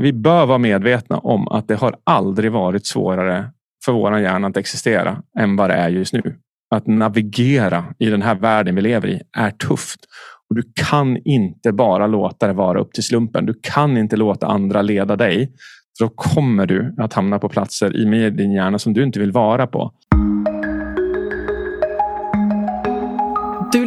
Vi bör vara medvetna om att det har aldrig varit svårare för vår hjärna att existera än vad det är just nu. Att navigera i den här världen vi lever i är tufft. Och Du kan inte bara låta det vara upp till slumpen. Du kan inte låta andra leda dig. För då kommer du att hamna på platser i din hjärna som du inte vill vara på.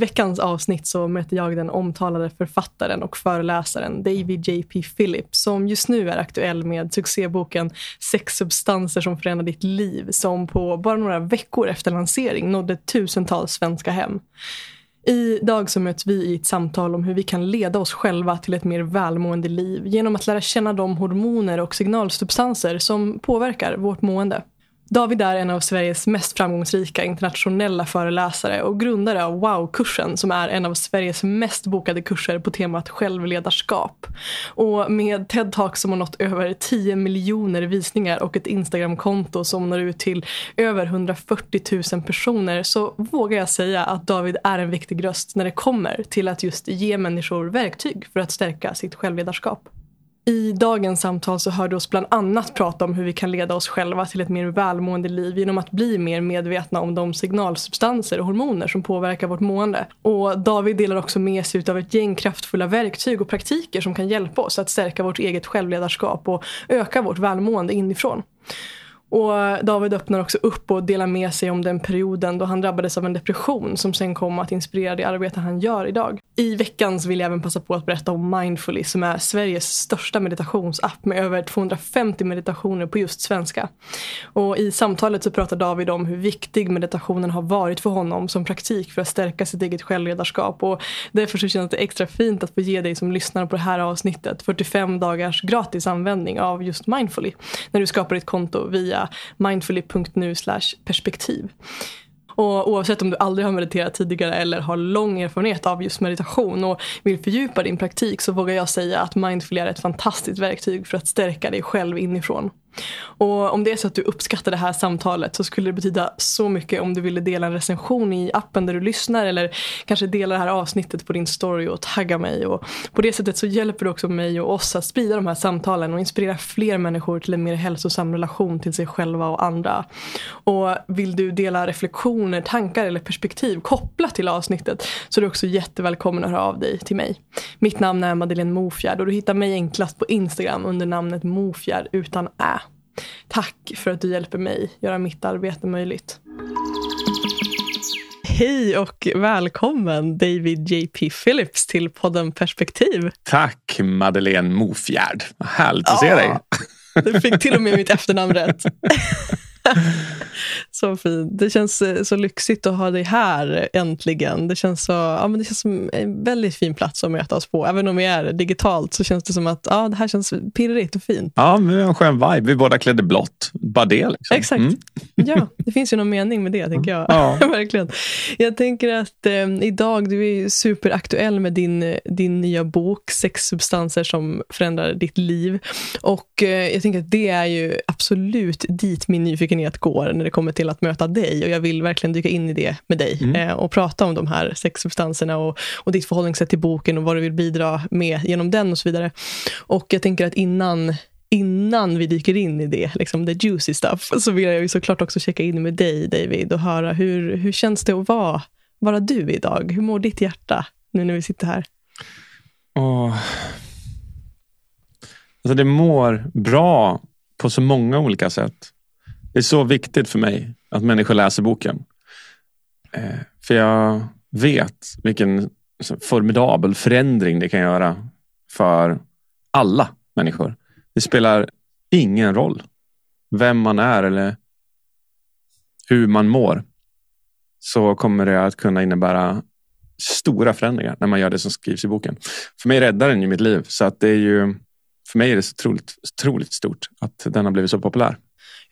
Veckans avsnitt så möter jag den omtalade författaren och föreläsaren David J.P. Phillips som just nu är aktuell med succéboken Sex substanser som förändrar ditt liv som på bara några veckor efter lansering nådde tusentals svenska hem. Idag så möts vi i ett samtal om hur vi kan leda oss själva till ett mer välmående liv genom att lära känna de hormoner och signalsubstanser som påverkar vårt mående. David är en av Sveriges mest framgångsrika internationella föreläsare och grundare av Wow-kursen som är en av Sveriges mest bokade kurser på temat självledarskap. Och med TED-talk som har nått över 10 miljoner visningar och ett Instagram-konto som når ut till över 140 000 personer så vågar jag säga att David är en viktig röst när det kommer till att just ge människor verktyg för att stärka sitt självledarskap. I dagens samtal så hör du oss bland annat prata om hur vi kan leda oss själva till ett mer välmående liv genom att bli mer medvetna om de signalsubstanser och hormoner som påverkar vårt mående. Och David delar också med sig av ett gäng kraftfulla verktyg och praktiker som kan hjälpa oss att stärka vårt eget självledarskap och öka vårt välmående inifrån. Och David öppnar också upp och delar med sig om den perioden då han drabbades av en depression som sen kom att inspirera det arbete han gör idag. I veckan så vill jag även passa på att berätta om Mindfully som är Sveriges största meditationsapp med över 250 meditationer på just svenska. Och I samtalet så pratar David om hur viktig meditationen har varit för honom som praktik för att stärka sitt eget självledarskap. Och därför så känns det extra fint att få ge dig som lyssnar på det här avsnittet 45 dagars gratis användning av just Mindfully när du skapar ditt konto via mindfully.nu perspektiv. Och oavsett om du aldrig har mediterat tidigare eller har lång erfarenhet av just meditation och vill fördjupa din praktik så vågar jag säga att Mindfully är ett fantastiskt verktyg för att stärka dig själv inifrån. Och om det är så att du uppskattar det här samtalet så skulle det betyda så mycket om du ville dela en recension i appen där du lyssnar eller kanske dela det här avsnittet på din story och tagga mig. Och på det sättet så hjälper du också mig och oss att sprida de här samtalen och inspirera fler människor till en mer hälsosam relation till sig själva och andra. Och vill du dela reflektioner, tankar eller perspektiv kopplat till avsnittet så är du också jättevälkommen att höra av dig till mig. Mitt namn är Madeleine Mofjärd och du hittar mig enklast på Instagram under namnet Mofjärd utan ä. Tack för att du hjälper mig göra mitt arbete möjligt. Hej och välkommen David JP Phillips till podden Perspektiv. Tack Madeleine Mofjärd. Härligt att ja, se dig. Du fick till och med mitt efternamn rätt. så fint. Det känns eh, så lyxigt att ha dig här äntligen. Det känns, så, ja, men det känns som en väldigt fin plats att möta oss på. Även om vi är digitalt så känns det som att ja, det här känns pirrigt och fint. Ja, vi har en skön vibe. Vi båda klädde blått. Bara det. Liksom. Exakt. Mm. Ja, det finns ju någon mening med det, tänker jag. Ja. Verkligen. Jag tänker att eh, idag, du är superaktuell med din, din nya bok Sex substanser som förändrar ditt liv. Och eh, jag tänker att det är ju absolut dit min nyfikenhet går när det kommer till att möta dig. Och jag vill verkligen dyka in i det med dig mm. eh, och prata om de här sexsubstanserna och, och ditt förhållningssätt till boken och vad du vill bidra med genom den och så vidare. Och jag tänker att innan innan vi dyker in i det, liksom the juicy stuff, så vill jag ju såklart också checka in med dig, David, och höra hur, hur känns det att vara, vara du idag? Hur mår ditt hjärta nu när vi sitter här? Oh. Alltså det mår bra på så många olika sätt. Det är så viktigt för mig att människor läser boken. Eh, för jag vet vilken formidabel förändring det kan göra för alla människor. Det spelar ingen roll vem man är eller hur man mår. Så kommer det att kunna innebära stora förändringar när man gör det som skrivs i boken. För mig räddar den ju mitt liv. Så att det är ju, för mig är det så otroligt, otroligt stort att den har blivit så populär.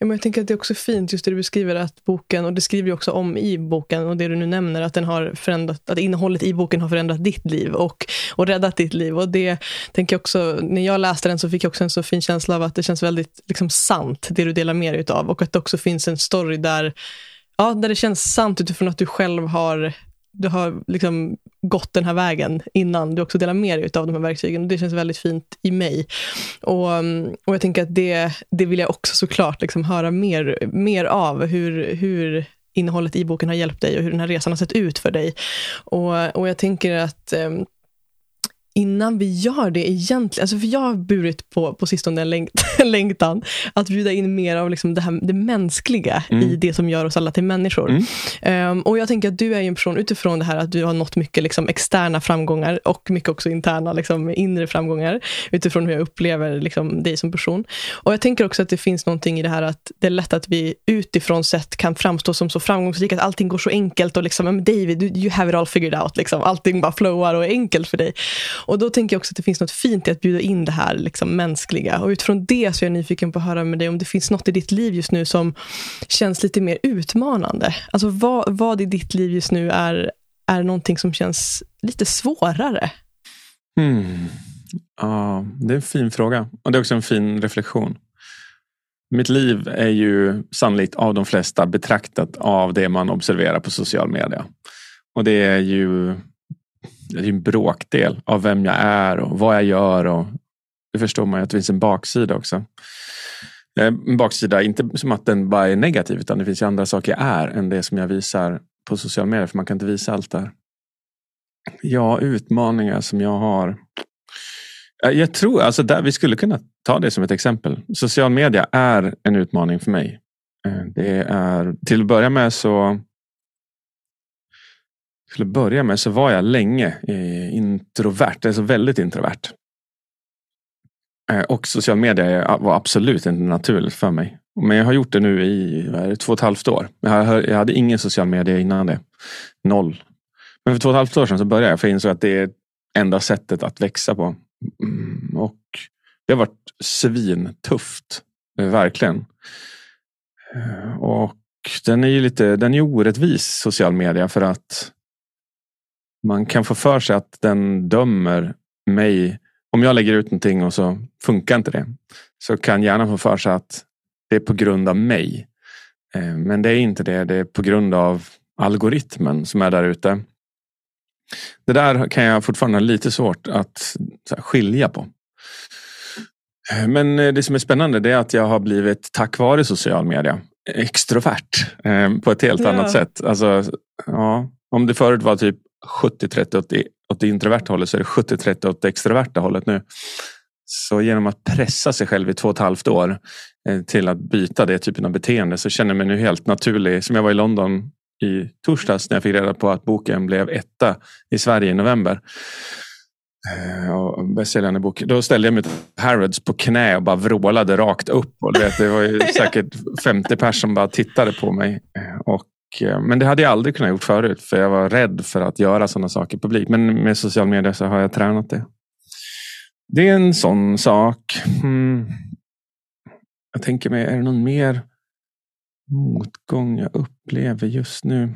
Ja, men jag tänker att det är också fint, just det du beskriver, att boken, och det skriver du också om i boken, och det du nu nämner, att, den har förändrat, att innehållet i boken har förändrat ditt liv och, och räddat ditt liv. Och det tänker jag också, när jag läste den så fick jag också en så fin känsla av att det känns väldigt liksom, sant, det du delar med dig av. Och att det också finns en story där, ja, där det känns sant utifrån att du själv har du har liksom gått den här vägen innan du också delar med dig av de här verktygen. Det känns väldigt fint i mig. Och, mm, och jag tänker att det, det vill jag också såklart liksom höra mer, mer av. Hur, hur innehållet i boken har hjälpt dig och hur den här resan har sett ut för dig. Och, och jag tänker att mm, innan vi gör det egentligen, alltså för jag har burit på, på sistone en, längt, längtan att bjuda in mer av liksom det, här, det mänskliga mm. i det som gör oss alla till människor. Mm. Um, och jag tänker att du är en person, utifrån det här att du har nått mycket liksom externa framgångar och mycket också interna liksom inre framgångar, utifrån hur jag upplever liksom dig som person. Och jag tänker också att det finns någonting i det här att det är lätt att vi utifrån sett kan framstå som så framgångsrika, att allting går så enkelt och liksom, David, you have it all figured out, liksom. allting bara flowar och är enkelt för dig. Och då tänker jag också att det finns något fint i att bjuda in det här liksom, mänskliga. Och utifrån det så är jag nyfiken på att höra med dig om det finns något i ditt liv just nu som känns lite mer utmanande. Alltså vad, vad i ditt liv just nu är, är någonting som känns lite svårare? Mm. Ja, det är en fin fråga. Och det är också en fin reflektion. Mitt liv är ju sannolikt av de flesta betraktat av det man observerar på social media. Och det är ju en bråkdel av vem jag är och vad jag gör. Och det förstår man ju att det finns en baksida också. Eh, en baksida, inte som att den bara är negativ, utan det finns ju andra saker jag är än det som jag visar på sociala medier. För man kan inte visa allt där. Ja, utmaningar som jag har. Eh, jag tror, alltså där, vi skulle kunna ta det som ett exempel. Social media är en utmaning för mig. Eh, det är, till att börja med så till att börja med så var jag länge eh, introvert, alltså väldigt introvert. Eh, och social media var absolut inte naturligt för mig. Men jag har gjort det nu i det, två och ett halvt år. Jag hade ingen social media innan det. Noll. Men för två och ett halvt år sedan så började jag för jag insåg att det är enda sättet att växa på. Mm, och det har varit svintufft. Eh, verkligen. Eh, och den är ju lite den är orättvis social media för att man kan få för sig att den dömer mig. Om jag lägger ut någonting och så funkar inte det. Så kan gärna få för sig att det är på grund av mig. Eh, men det är inte det. Det är på grund av algoritmen som är där ute. Det där kan jag fortfarande ha lite svårt att skilja på. Eh, men eh, det som är spännande är att jag har blivit, tack vare social media, extrovert på ett helt ja. annat sätt. Alltså, ja, om det förut var typ 70-30 åt, åt det introverta hållet så är det 70-30 åt det extroverta hållet nu. Så genom att pressa sig själv i två och ett halvt år eh, till att byta det typen av beteende så känner jag mig nu helt naturlig. Som jag var i London i torsdags när jag fick reda på att boken blev etta i Sverige i november. Eh, bästsäljande bok. Då ställde jag mig till Harrods på knä och bara vrålade rakt upp. Och det, det var ju säkert 50 personer som bara tittade på mig. Eh, och Eh, men det hade jag aldrig kunnat gjort förut för jag var rädd för att göra sådana saker publikt. Men med social media så har jag tränat det. Det är en sån sak. Mm. Jag tänker mig, är det någon mer motgång jag upplever just nu?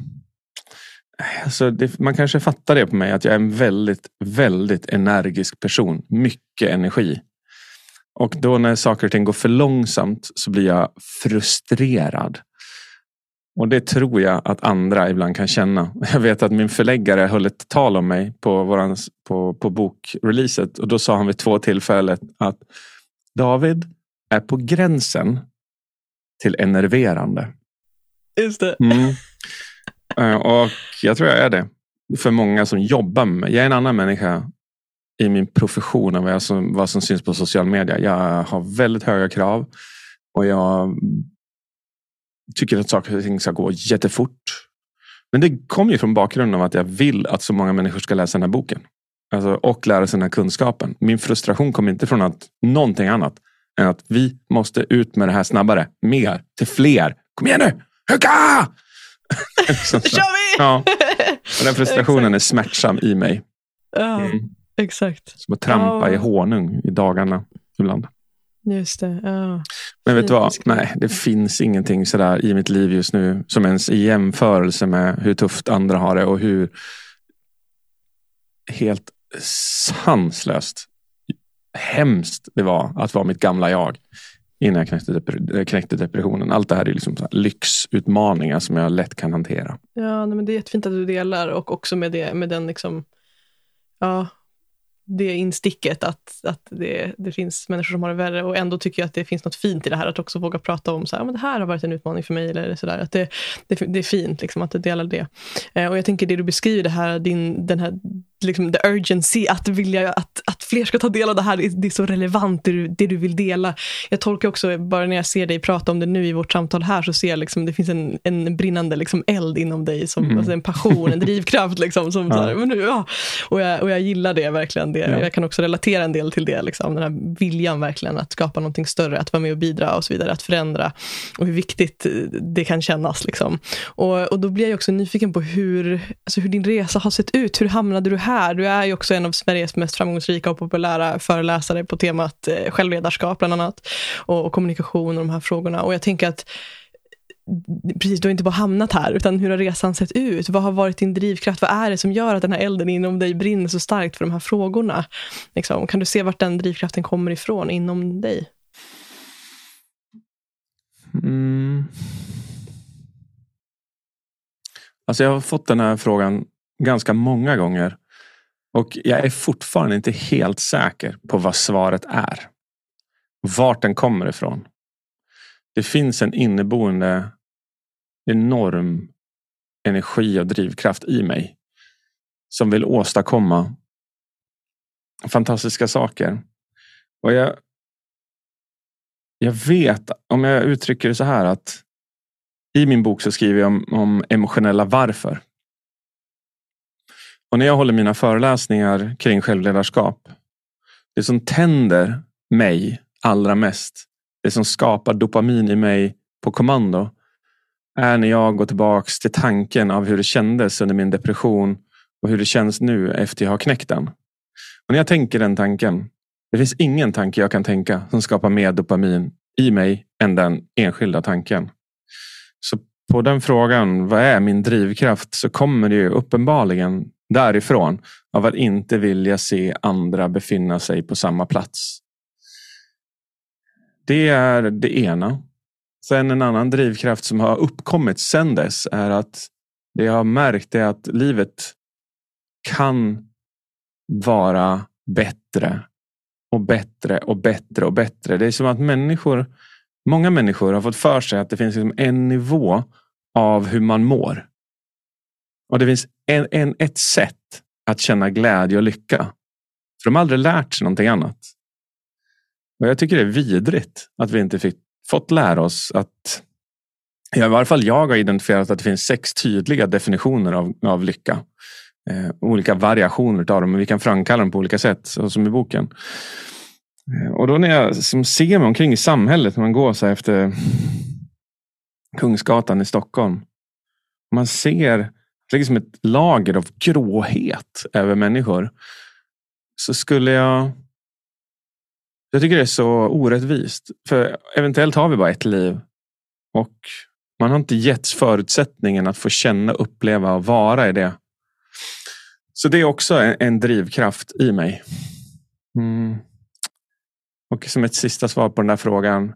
Alltså det, man kanske fattar det på mig att jag är en väldigt, väldigt energisk person. Mycket energi. Och då när saker och ting går för långsamt så blir jag frustrerad. Och det tror jag att andra ibland kan känna. Jag vet att min förläggare höll ett tal om mig på, våran, på, på bokreleaset och då sa han vid två tillfällen att David är på gränsen till enerverande. Just det. Mm. Eh, och jag tror jag är det. För många som jobbar med mig. Jag är en annan människa i min profession än vad, jag som, vad som syns på social media. Jag har väldigt höga krav och jag tycker att saker och ting ska gå jättefort. Men det kommer ju från bakgrunden av att jag vill att så många människor ska läsa den här boken. Alltså, och lära sig den här kunskapen. Min frustration kommer inte från att någonting annat än att vi måste ut med det här snabbare. Mer, till fler. Kom igen nu! Huka! så, kör vi! Ja. Och den frustrationen är smärtsam i mig. Ja, mm. exakt. Som att trampa ja. i honung i dagarna ibland. Just det. Ja. Men vet du vad? Nej, det finns ingenting sådär i mitt liv just nu som ens i jämförelse med hur tufft andra har det och hur helt sanslöst hemskt det var att vara mitt gamla jag innan jag knäckte, depre- knäckte depressionen. Allt det här är liksom så lyxutmaningar som jag lätt kan hantera. Ja, nej, men det är jättefint att du delar och också med, det, med den liksom, ja, det insticket att, att det, det finns människor som har det värre och ändå tycker jag att det finns något fint i det här att också våga prata om så här, men det här har varit en utmaning för mig eller så där. Att det, det, det är fint liksom, att du delar det. Eh, och jag tänker det du beskriver det här, din, den här liksom the urgency att vilja att, att fler ska ta del av det här, det är, så relevant det du, det du vill dela. Jag tolkar också, bara när jag ser dig prata om det nu i vårt samtal här, så ser jag liksom, det finns en, en brinnande liksom eld inom dig, som, Mm. alltså en passion, en drivkraft. Liksom, som, Ja. så här, men nu, ja. och, jag, och jag gillar det verkligen. Det, Ja. Jag kan också relatera en del till det, liksom, den här viljan verkligen att skapa någonting större, att vara med och bidra och så vidare, att förändra och hur viktigt det kan kännas. Liksom. Och, och då blir jag också nyfiken på hur, alltså hur din resa har sett ut. Hur hamnade du här? Du är ju också en av Sveriges mest framgångsrika och populära föreläsare på temat eh, självledarskap bland annat. Och, och kommunikation och de här frågorna. Och jag tänker att Precis, du har inte bara hamnat här, utan hur har resan sett ut? Vad har varit din drivkraft? Vad är det som gör att den här elden inom dig brinner så starkt för de här frågorna? Liksom, kan du se vart den drivkraften kommer ifrån inom dig? Mm. Alltså jag har fått den här frågan ganska många gånger. Och jag är fortfarande inte helt säker på vad svaret är. Vart den kommer ifrån. Det finns en inneboende enorm energi och drivkraft i mig. Som vill åstadkomma fantastiska saker. Och jag, jag vet, om jag uttrycker det så här att i min bok så skriver jag om, om emotionella varför. Och när jag håller mina föreläsningar kring självledarskap. Det som tänder mig allra mest. Det som skapar dopamin i mig på kommando. Är när jag går tillbaks till tanken av hur det kändes under min depression. Och hur det känns nu efter jag har knäckt den. Och när jag tänker den tanken. Det finns ingen tanke jag kan tänka som skapar mer dopamin i mig än den enskilda tanken. Så på den frågan, vad är min drivkraft? Så kommer det ju uppenbarligen därifrån av att inte vilja se andra befinna sig på samma plats. Det är det ena. Sen en annan drivkraft som har uppkommit sedan dess är att det jag har märkt är att livet kan vara bättre och bättre och bättre och bättre. Det är som att människor, många människor har fått för sig att det finns liksom en nivå av hur man mår. Och det finns en, en, ett sätt att känna glädje och lycka. För de har aldrig lärt sig någonting annat. Och jag tycker det är vidrigt att vi inte fick, fått lära oss att Ja, I varje fall jag har identifierat att det finns sex tydliga definitioner av, av lycka. Eh, olika variationer av dem, men vi kan framkalla dem på olika sätt, som i boken. Eh, och då när jag som ser mig omkring i samhället, när man går så här efter Kungsgatan i Stockholm. Man ser det ligger som ett lager av gråhet över människor. Så skulle jag... Jag tycker det är så orättvist. För eventuellt har vi bara ett liv. Och man har inte getts förutsättningen att få känna, uppleva och vara i det. Så det är också en, en drivkraft i mig. Mm. Och som ett sista svar på den där frågan.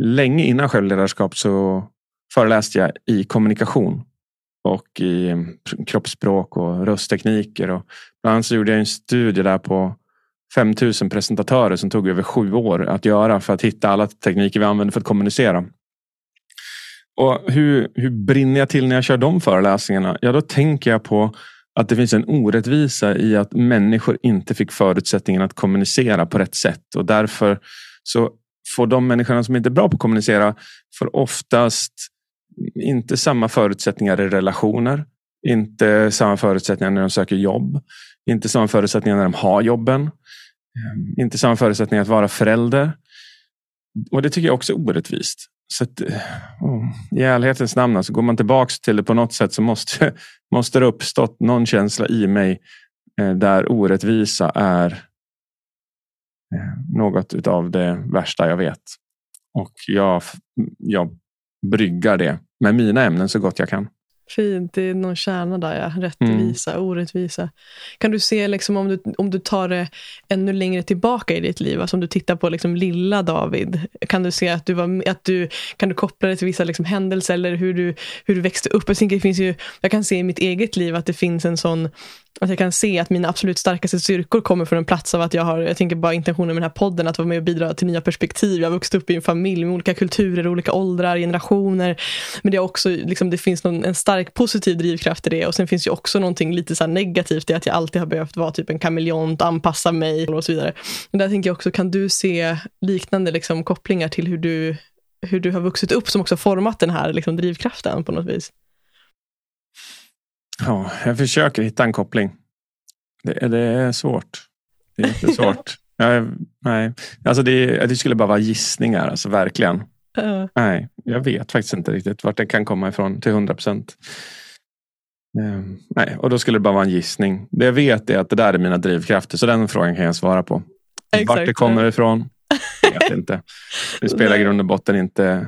Länge innan självledarskap så föreläste jag i kommunikation. Och i eh, kroppsspråk och rösttekniker. Och bland annat så gjorde jag en studie där på 5000 presentatörer som tog över sju år att göra för att hitta alla tekniker vi använder för att kommunicera. Och hur, hur brinner jag till när jag kör de föreläsningarna? Ja, då tänker jag på att det finns en orättvisa i att människor inte fick förutsättningen att kommunicera på rätt sätt. Och därför så får de människorna som inte är bra på att kommunicera för oftast inte samma förutsättningar i relationer. Inte samma förutsättningar när de söker jobb. Inte samma förutsättningar när de har jobben. Ehm, inte samma förutsättningar att vara förälder. Och det tycker jag också är orättvist. Så att, eh, oh, I ärlighetens namn, alltså, går man tillbaks till det på något sätt så måste, måste det uppstått någon känsla i mig eh, där orättvisa är eh, något av det värsta jag vet. Och jag, jag bryggar det med mina ämnen så gott jag kan. Fint, det är någon kärna där, ja. rättvisa, mm. orättvisa. Kan du se, liksom, om, du, om du tar det ännu längre tillbaka i ditt liv, alltså om du tittar på liksom, lilla David, kan du se att du var, att du, kan du koppla det till vissa liksom, händelser eller hur du, hur du växte upp? Jag, tänker, det finns ju, jag kan se i mitt eget liv att det finns en sån att jag kan se att mina absolut starkaste styrkor kommer från en plats av att jag har, jag tänker bara intentionen med den här podden, att vara med och bidra till nya perspektiv. Jag har vuxit upp i en familj med olika kulturer, olika åldrar, generationer. Men det är också, liksom, det finns någon, en stark positiv drivkraft i det och sen finns ju också någonting lite så negativt i att jag alltid har behövt vara typ en kameleont, anpassa mig och så vidare. Men där tänker jag också, kan du se liknande liksom, kopplingar till hur du, hur du har vuxit upp som också format den här liksom, drivkraften på något vis? Ja, jag försöker hitta en koppling. Det, det är svårt. Det är jättesvårt. jag, nej, alltså det, det skulle bara vara gissningar, alltså verkligen. Uh. Nej, jag vet faktiskt inte riktigt vart det kan komma ifrån till hundra procent. Um, nej, och då skulle det bara vara en gissning. Det jag vet är att det där är mina drivkrafter, så den frågan kan jag svara på. Exakt. Vart det kommer ifrån, jag vet inte. Det spelar i grund och botten inte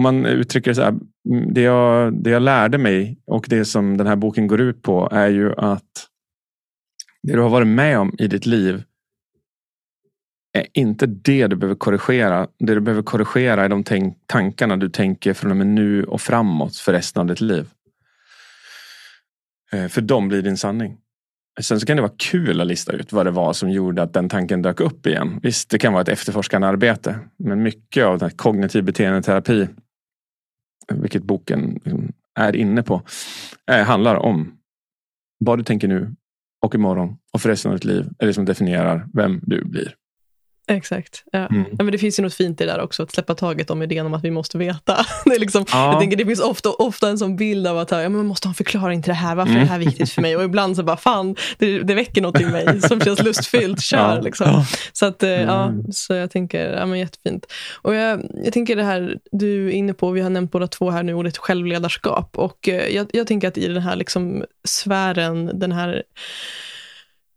om man uttrycker det så här, mm, det jag, det jag lärde mig och det som den här boken går ut på är ju att det du har varit med om i ditt liv är inte det du behöver korrigera. Det du behöver korrigera är de tankarna du tänker från och med nu och framåt för resten av ditt liv. Eh, för de blir din sanning. Sen så kan det vara kul att lista ut vad det var som gjorde att den tanken dök upp igen. Visst, det kan vara ett efterforskande arbete. Men mycket av den kognitiv beteendeterapi, vilket boken liksom, är inne på, eh, handlar om vad du tänker nu och imorgon och för resten av ditt liv är det som definierar vem du blir. Exakt. Ja. Mm. ja. men det finns ju något fint i det där också, att släppa taget om idén om att vi måste veta. Det, är liksom, ja. jag tänker, det finns ofta, ofta en sån bild av att ja, men man måste ha en förklaring till det här, varför mm. är det här viktigt för mig? Och ibland så bara, fan, det, det väcker något i mig som känns lustfyllt, kör. Ja. Liksom. Så, att, eh, mm. ja, så jag tänker, ja, men jättefint. Och jag, jag tänker det här du är inne på, vi har nämnt båda två här nu, ordet självledarskap. Och eh, jag, jag tänker att i den här liksom, sfären, den här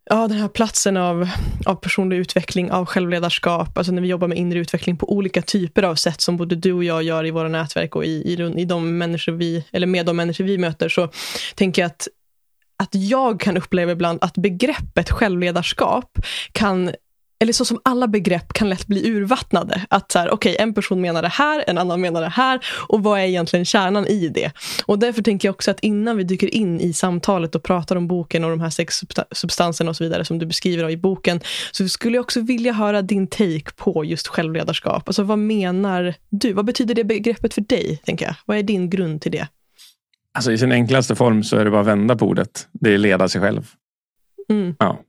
ja, den här platsen av, av personlig utveckling, av självledarskap, alltså när vi jobbar med inre utveckling på olika typer av sätt som både du och jag gör i våra nätverk och i, i, i de människor vi, eller med de människor vi möter, så tänker jag att att jag kan uppleva ibland att begreppet självledarskap kan eller så som alla begrepp kan lätt bli urvattnade. Att så här, okay, en person menar det här, en annan menar det här och vad är egentligen kärnan i det? Och därför tänker jag också att innan vi dyker in i samtalet och pratar om boken och de här sex substanserna och så vidare som du beskriver i boken, så skulle jag också vilja höra din take på just självledarskap. Alltså vad menar du? Vad betyder det begreppet för dig? tänker jag? Vad är din grund till det? Alltså I sin enklaste form så är det bara att vända på ordet. Det är leda sig själv. Mm. Ja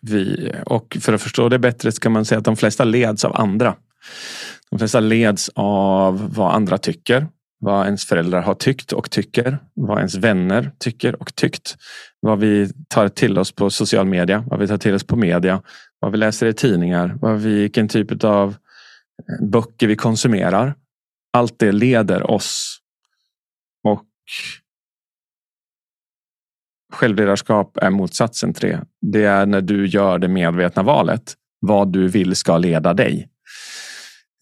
vi, och för att förstå det bättre ska man säga att de flesta leds av andra. De flesta leds av vad andra tycker, vad ens föräldrar har tyckt och tycker, vad ens vänner tycker och tyckt. Vad vi tar till oss på social media, vad vi tar till oss på media, vad vi läser i tidningar, vad vi, vilken typ av eh, böcker vi konsumerar. Allt det leder oss. Och Självledarskap är motsatsen till det. Det är när du gör det medvetna valet. Vad du vill ska leda dig.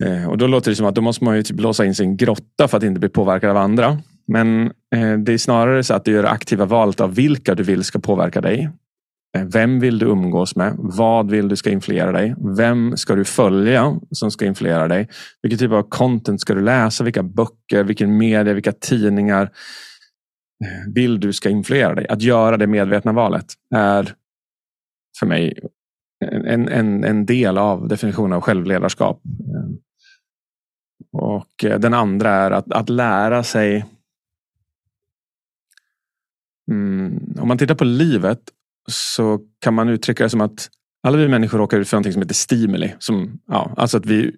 Eh, och då låter det som att då måste man ju typ låsa in sin grotta för att inte bli påverkad av andra. Men eh, det är snarare så att du gör aktiva valet av vilka du vill ska påverka dig. Eh, vem vill du umgås med? Vad vill du ska influera dig? Vem ska du följa som ska influera dig? Vilken typ av content ska du läsa? Vilka böcker? Vilken media? Vilka tidningar? Eh, vill du ska influera dig. Att göra det medvetna valet är för mig en, en, en del av definitionen av självledarskap. Eh, och eh, den andra är att, att lära sig. Mm, om man tittar på livet så kan man uttrycka det som att alla vi människor råkar ut för någonting som heter stimuli. Som, ja, alltså att vi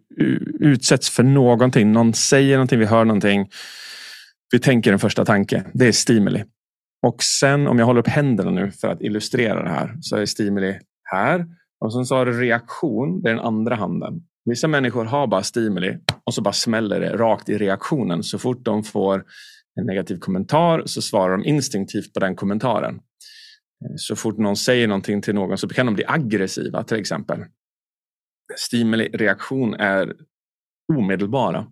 utsätts för någonting. Någon säger någonting, vi hör någonting. Vi tänker en första tanke. Det är stimuli. Och sen om jag håller upp händerna nu för att illustrera det här så är stimuli här. Och sen så har du reaktion, det är den andra handen. Vissa människor har bara stimuli och så bara smäller det rakt i reaktionen. Så fort de får en negativ kommentar så svarar de instinktivt på den kommentaren. Så fort någon säger någonting till någon så kan de bli aggressiva till exempel. Stimuli-reaktion är omedelbara.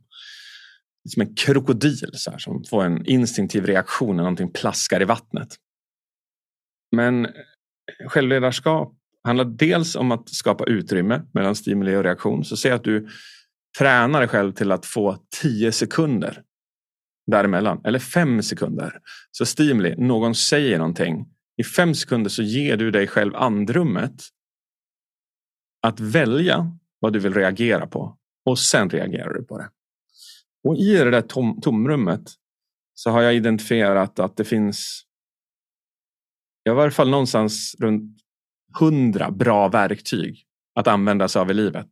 Som en krokodil så här, som får en instinktiv reaktion när någonting plaskar i vattnet. Men självledarskap handlar dels om att skapa utrymme mellan stimuli och reaktion. Så säg att du tränar dig själv till att få 10 sekunder däremellan, eller 5 sekunder. Så stimuli, någon säger någonting. I 5 sekunder så ger du dig själv andrummet att välja vad du vill reagera på och sen reagerar du på det. Och i det där tom tomrummet så har jag identifierat att det finns i varje fall någonstans runt hundra bra verktyg att använda sig av i livet.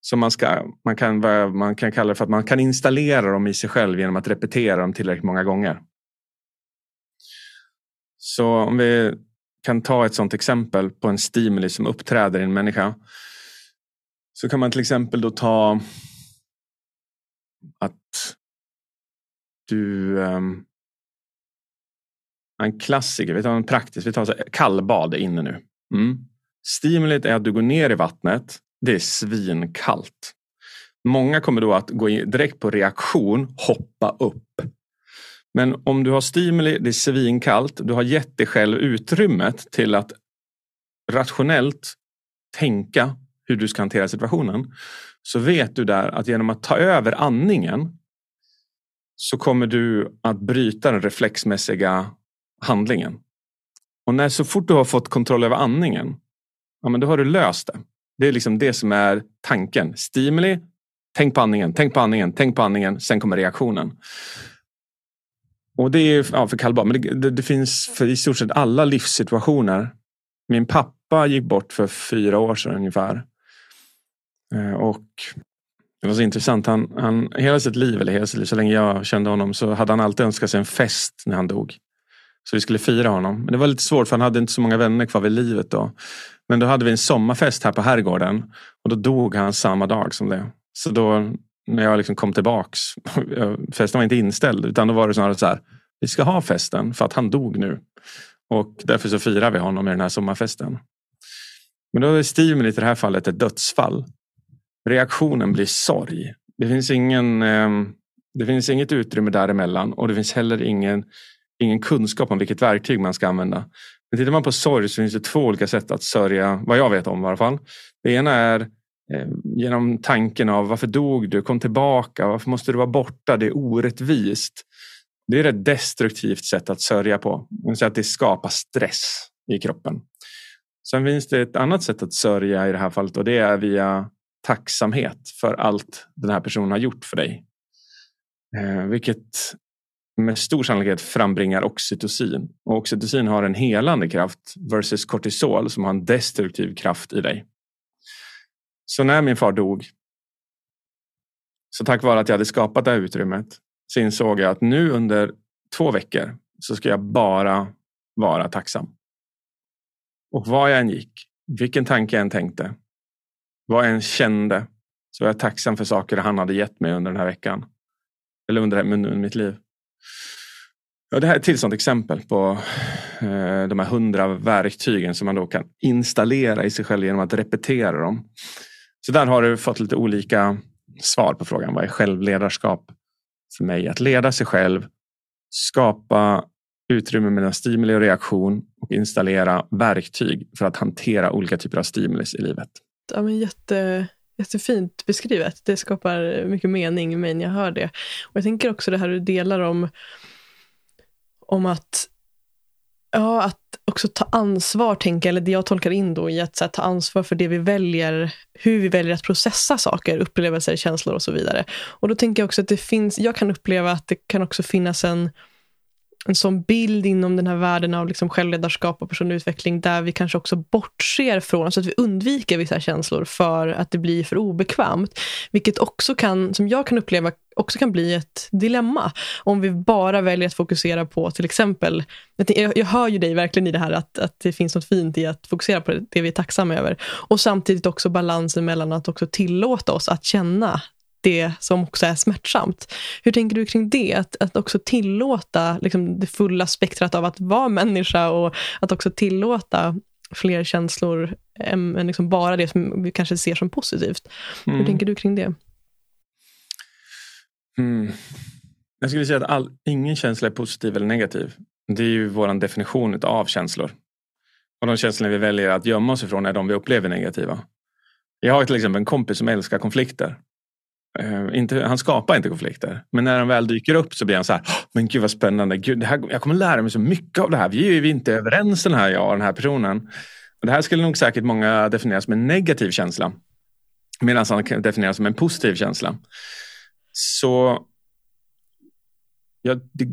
Så man, ska, man, kan, man kan kalla det för att man kan installera dem i sig själv genom att repetera dem tillräckligt många gånger. Så om vi kan ta ett sådant exempel på en stimuli som uppträder i en människa. Så kan man till exempel då ta att du um, en klassiker, vi tar en praktisk, vi tar så kallbad inne nu. Mm. Stimulit är att du går ner i vattnet. Det är svinkallt. Många kommer då att gå direkt på reaktion, hoppa upp. Men om du har stimuli, det är svinkallt, du har gett dig själv utrymmet till att rationellt tänka hur du ska hantera situationen. Så vet du där att genom att ta över andningen så kommer du att bryta den reflexmässiga handlingen. Och när så fort du har fått kontroll över andningen, ja, men då har du löst det. Det är liksom det som är tanken. Stimuli, tänk på andningen, tänk på andningen, tänk på andningen, sen kommer reaktionen. Och det är ja, för kallbad, men det, det, det, finns för i stort sett alla livssituationer. Min pappa gick bort för fyra år sedan ungefär. Eh, och det var så intressant. Han, han, hela sitt liv, eller hela sitt liv, så länge jag kände honom, så hade han alltid önskat sig en fest när han dog. Så vi skulle fira honom. Men det var lite svårt för han hade inte så många vänner kvar vid livet då. Men då hade vi en sommarfest här på herrgården. Och då dog han samma dag som det. Så då när jag liksom kom tillbaks, festen var inte inställd utan då var det snarare så här. Vi ska ha festen för att han dog nu. Och därför så firar vi honom i den här sommarfesten. Men då är Steven i det här fallet ett dödsfall. Reaktionen blir sorg. Det finns, ingen, ehm, det finns inget utrymme däremellan och det finns heller ingen ingen kunskap om vilket verktyg man ska använda. Men tittar man på sorg så finns det två olika sätt att sörja, vad jag vet om i alla fall. Det ena är ehm, genom tanken av varför dog du? Kom tillbaka. Varför måste du vara borta? Det är orättvist. Det är ett destruktivt sätt att sörja på. att det skapar stress i kroppen. Sen finns det ett annat sätt att sörja i det här fallet och det är via tacksamhet för allt den här personen har gjort för dig. Eh, vilket med stor sannolikhet frambringar oxytocin. Och oxytocin har en helande kraft versus kortisol som har en destruktiv kraft i dig. Så när min far dog, så tack vare att jag hade skapat det här utrymmet, så insåg jag att nu under två veckor så ska jag bara vara tacksam. Och var jag än gick, vilken tanke jag än tänkte, vad jag än kände, så var jag tacksam för saker han hade gett mig under den här veckan. Eller under mitt liv. Ja, det här är ett till sånt exempel på eh, de här hundra verktygen som man då kan installera i sig själv genom att repetera dem. Så där har du fått lite olika svar på frågan. Vad är självledarskap för mig? Att leda sig själv, skapa utrymme mellan stimuli och reaktion och installera verktyg för att hantera olika typer av stimulus i livet. Ja, men jätte, jättefint beskrivet. Det skapar mycket mening i mig när jag hör det. Och Jag tänker också det här du delar om om att, ja, att också ta ansvar, tänker eller det jag tolkar in då i att här, ta ansvar för det vi väljer, hur vi väljer att processa saker, upplevelser, känslor och så vidare. Och då tänker jag också att det finns, jag kan uppleva att det kan också finnas en en sån bild inom den här världen av liksom självledarskap och personlig utveckling där vi kanske också bortser från, alltså att vi undviker vissa känslor för att det blir för obekvämt. Vilket också kan, som jag kan uppleva, också kan bli ett dilemma. Om vi bara väljer att fokusera på till exempel, jag, jag hör ju dig verkligen i det här att, att det finns något fint i att fokusera på det, det vi är tacksamma över. Och samtidigt också balansen mellan att också tillåta oss att känna det som också är smärtsamt. Hur tänker du kring det? Att, att också tillåta liksom, det fulla spektrat av att vara människa och att också tillåta fler känslor än, än liksom bara det som vi kanske ser som positivt. Mm. Hur tänker du kring det? Mm. Jag skulle säga att all, ingen känsla är positiv eller negativ. Det är ju vår definition av känslor. Och de känslor vi väljer att gömma oss ifrån är de vi upplever negativa. Jag har till exempel en kompis som älskar konflikter. Uh, inte, han skapar inte konflikter. Men när han väl dyker upp så blir han så här. Men gud vad spännande. Gud, det här, jag kommer lära mig så mycket av det här. Vi är ju inte överens den här, jag och den här personen. Och det här skulle nog säkert många definiera som en negativ känsla. Medan han kan som en positiv känsla. Så jag, det,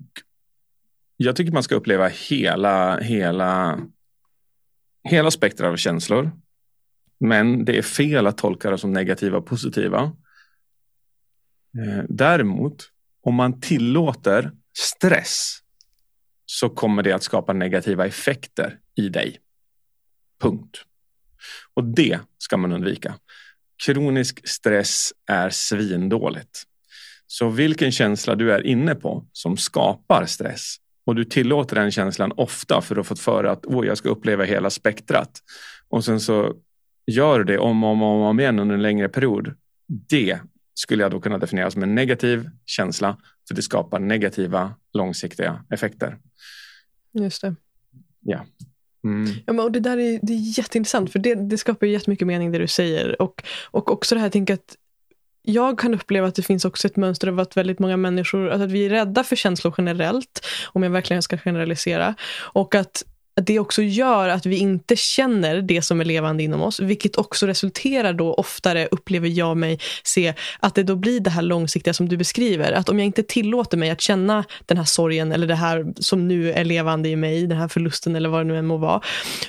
jag tycker man ska uppleva hela, hela, hela spektrat av känslor. Men det är fel att tolka det som negativa och positiva. Eh, däremot, om man tillåter stress så kommer det att skapa negativa effekter i dig. Punkt. Och det ska man undvika. Kronisk stress är svindåligt. Så vilken känsla du är inne på som skapar stress och du tillåter den känslan ofta för att ha fått för att Åh, jag ska uppleva hela spektrat och sen så gör du det om och om, om igen under en längre period. Det skulle jag då kunna definiera som en negativ känsla för det skapar negativa långsiktiga effekter. Just det. Ja. Mm. Ja, men, och det där är, det är jätteintressant för det, det skapar jättemycket mening det du säger. Och, och också det här, jag att jag kan uppleva att det finns också ett mönster av att väldigt många människor, att vi är rädda för känslor generellt, om jag verkligen ska generalisera. Och att det också gör att vi inte känner det som är levande inom oss, vilket också resulterar då oftare, upplever jag mig se, att det då blir det här långsiktiga som du beskriver. Att om jag inte tillåter mig att känna den här sorgen eller det här som nu är levande i mig, den här förlusten eller vad det nu än må vara,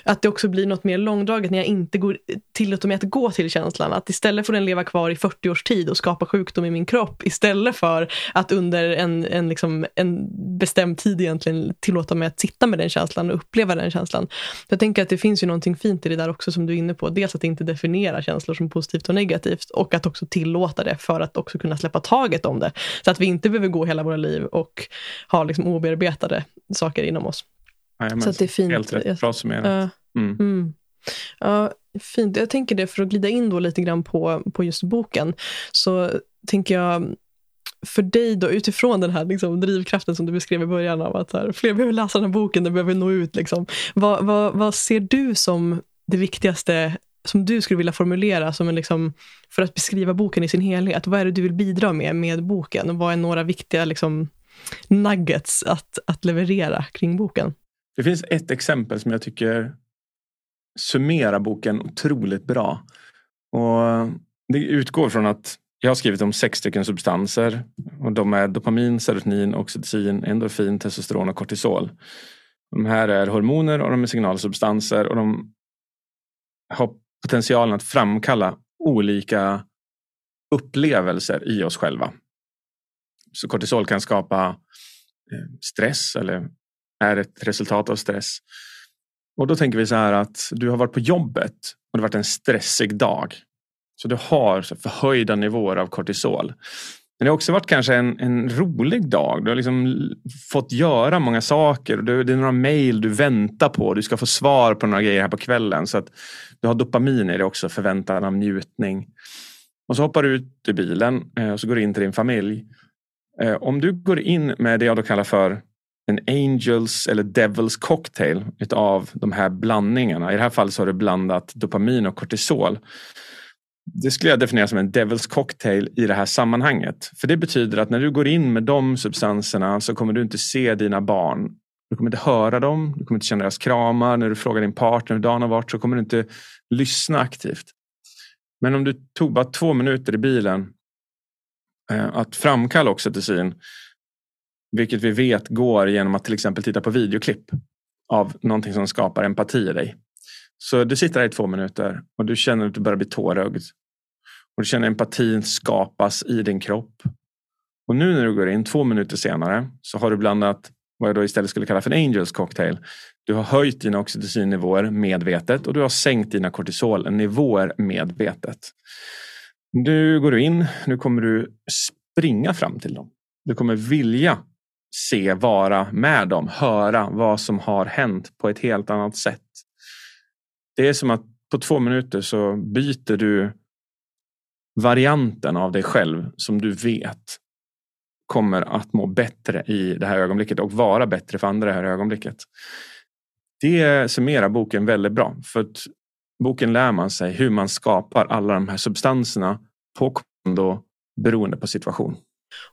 att det också blir något mer långdraget när jag inte går, tillåter mig att gå till känslan. Att istället får den leva kvar i 40 års tid och skapa sjukdom i min kropp, istället för att under en, en, liksom, en bestämd tid egentligen tillåta mig att sitta med den känslan och uppleva den känslan. Jag tänker att det finns ju någonting fint i det där också som du är inne på. Dels att inte definiera känslor som positivt och negativt och att också tillåta det för att också kunna släppa taget om det. Så att vi inte behöver gå hela våra liv och ha liksom obearbetade saker inom oss. Nej, så att det är fint. Helt rätt, bra summerat. Mm. Mm. Ja, fint. Jag tänker det, för att glida in då lite grann på, på just boken, så tänker jag för dig då, utifrån den här liksom, drivkraften som du beskrev i början av att här, fler behöver läsa den här boken, den behöver nå ut. Liksom. Vad, vad, vad ser du som det viktigaste som du skulle vilja formulera som en liksom, för att beskriva boken i sin helhet? Vad är det du vill bidra med med boken? Och vad är några viktiga liksom, nuggets att, att leverera kring boken? Det finns ett exempel som jag tycker summerar boken otroligt bra. Och Det utgår från att jag har skrivit om sex stycken substanser. Och de är dopamin, serotonin, oxytocin, endorfin, testosteron och kortisol. De här är hormoner och de är signalsubstanser och de har potentialen att framkalla olika upplevelser i oss själva. Så kortisol kan skapa eh, stress eller är ett resultat av stress. Och då tänker vi så här att du har varit på jobbet och det har varit en stressig dag. Så du har förhöjda nivåer av kortisol. Men det har också varit kanske en, en rolig dag. Du har liksom fått göra många saker. Du, det är några mejl du väntar på. Du ska få svar på några grejer här på kvällen. Så att du har dopamin i det också, förväntan av njutning. Och så hoppar du ut ur bilen eh, och så går du in till din familj. Eh, om du går in med det jag då kallar för en Angels eller Devils cocktail av de här blandningarna. I det här fallet så har du blandat dopamin och kortisol det skulle jag definiera som en Devil's cocktail i det här sammanhanget. För det betyder att när du går in med de substanserna så kommer du inte se dina barn. Du kommer inte höra dem, du kommer inte känna deras kramar. När du frågar din partner hur dagen har varit så kommer du inte lyssna aktivt. Men om du tog bara två minuter i bilen eh, att framkalla oxytocin, vilket vi vet går genom att till exempel titta på videoklipp av någonting som skapar empati i dig. Så du sitter här i två minuter och du känner att du börjar bli tårögd. Och du känner empatin skapas i din kropp. Och nu när du går in två minuter senare så har du blandat vad jag då istället skulle kalla för en Angels cocktail. Du har höjt dina oxytocinnivåer medvetet och du har sänkt dina kortisolnivåer medvetet. Nu går du in, nu kommer du springa fram till dem. Du kommer vilja se, vara med dem, höra vad som har hänt på ett helt annat sätt. Det är som att på två minuter så byter du varianten av dig själv som du vet kommer att må bättre i det här ögonblicket och vara bättre för andra i det här ögonblicket. Det summerar boken väldigt bra. För att boken lär man sig hur man skapar alla de här substanserna på kommando beroende på situation.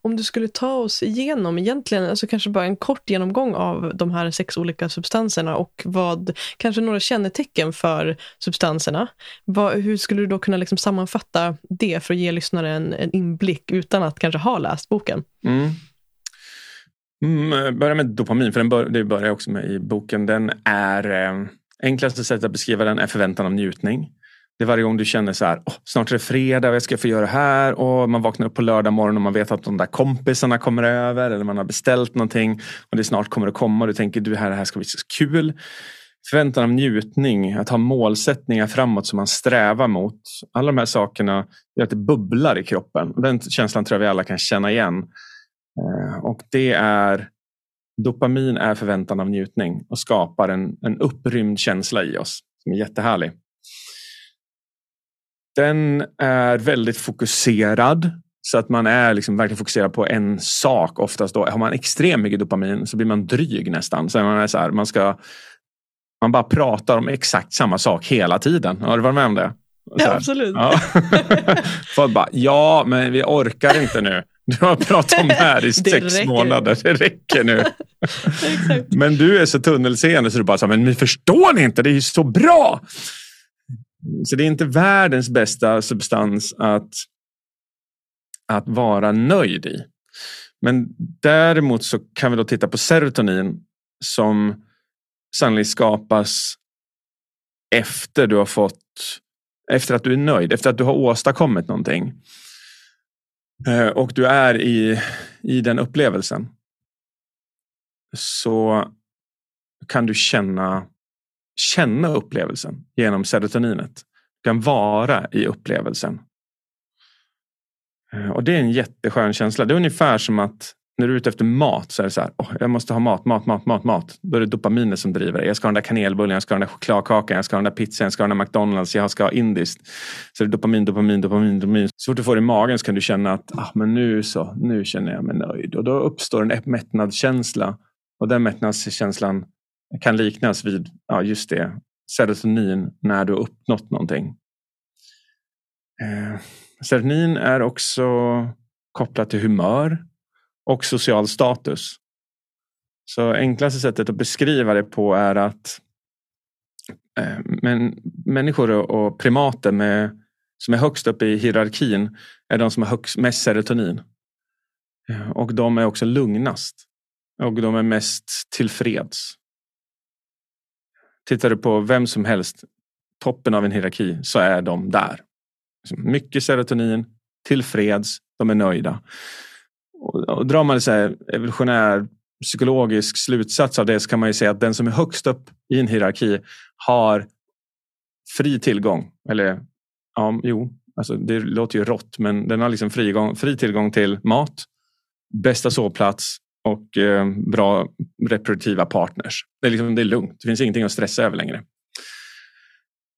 Om du skulle ta oss igenom egentligen, alltså kanske bara en kort genomgång av de här sex olika substanserna och vad, kanske några kännetecken för substanserna. Vad, hur skulle du då kunna liksom sammanfatta det för att ge lyssnaren en inblick utan att kanske ha läst boken? Mm. Mm, börja med dopamin, för den bör, det börjar jag också med i boken. Den är eh, enklaste sättet att beskriva den är förväntan om njutning. Det är varje gång du känner så här, oh, snart är det fredag vad ska jag få göra här. Och man vaknar upp på lördag morgon och man vet att de där kompisarna kommer över eller man har beställt någonting och det snart kommer att komma och du tänker du här, det här ska bli så kul. Förväntan av njutning, att ha målsättningar framåt som man strävar mot. Alla de här sakerna gör att det bubblar i kroppen. Den känslan tror jag vi alla kan känna igen. Eh, och det är Dopamin är förväntan av njutning och skapar en, en upprymd känsla i oss som är jättehärlig. Den är väldigt fokuserad. Så att man är liksom verkligen fokuserad på en sak oftast. Då. Har man extremt mycket dopamin så blir man dryg nästan. Så man, är så här, man, ska, man bara pratar om exakt samma sak hela tiden. Har du varit med om det? Ja, absolut. Ja. Folk bara, ja men vi orkar inte nu. Du har pratat om det här i sex räcker. månader. Det räcker nu. men du är så tunnelseende så du bara, så, men förstår ni inte? Det är ju så bra. Så det är inte världens bästa substans att, att vara nöjd i. Men däremot så kan vi då titta på serotonin som sannolikt skapas efter du har fått efter att du är nöjd, efter att du har åstadkommit någonting. Eh, och du är i, i den upplevelsen. Så kan du känna känna upplevelsen genom serotoninet. Du kan vara i upplevelsen. Eh, och det är en jätteskön känsla. Det är ungefär som att när du är ute efter mat så är det så här, oh, jag måste ha mat, mat, mat, mat, mat. Då är det dopaminet som driver dig. Jag ska ha den där kanelbullen, jag ska ha den där chokladkakan, jag ska ha den där pizzan, jag ska ha den där McDonalds, jag ska ha indiskt. Så det är dopamin, dopamin, dopamin, dopamin. Så fort du får det i magen så kan du känna att ah, men nu så, nu känner jag mig nöjd. Och då uppstår en mättnadskänsla. Och den mättnadskänslan kan liknas vid ja, just det, serotonin när du har uppnått någonting. Eh, serotonin är också kopplat till humör och social status. Så enklaste sättet att beskriva det på är att eh, men, människor och primater med, som är högst upp i hierarkin är de som har högst, mest serotonin. Eh, och de är också lugnast. Och de är mest tillfreds. Tittar du på vem som helst, toppen av en hierarki, så är de där. Liksom mycket serotonin, tillfreds, de är nöjda. Och, och drar man en evolutionär psykologisk slutsats av det så kan man ju säga att den som är högst upp i en hierarki har fri tillgång. Eller ja, jo, alltså det låter ju rått, men den har liksom fri, fri tillgång till mat, bästa sovplats, och eh, bra reproduktiva partners. Det är, liksom, det är lugnt, det finns ingenting att stressa över längre.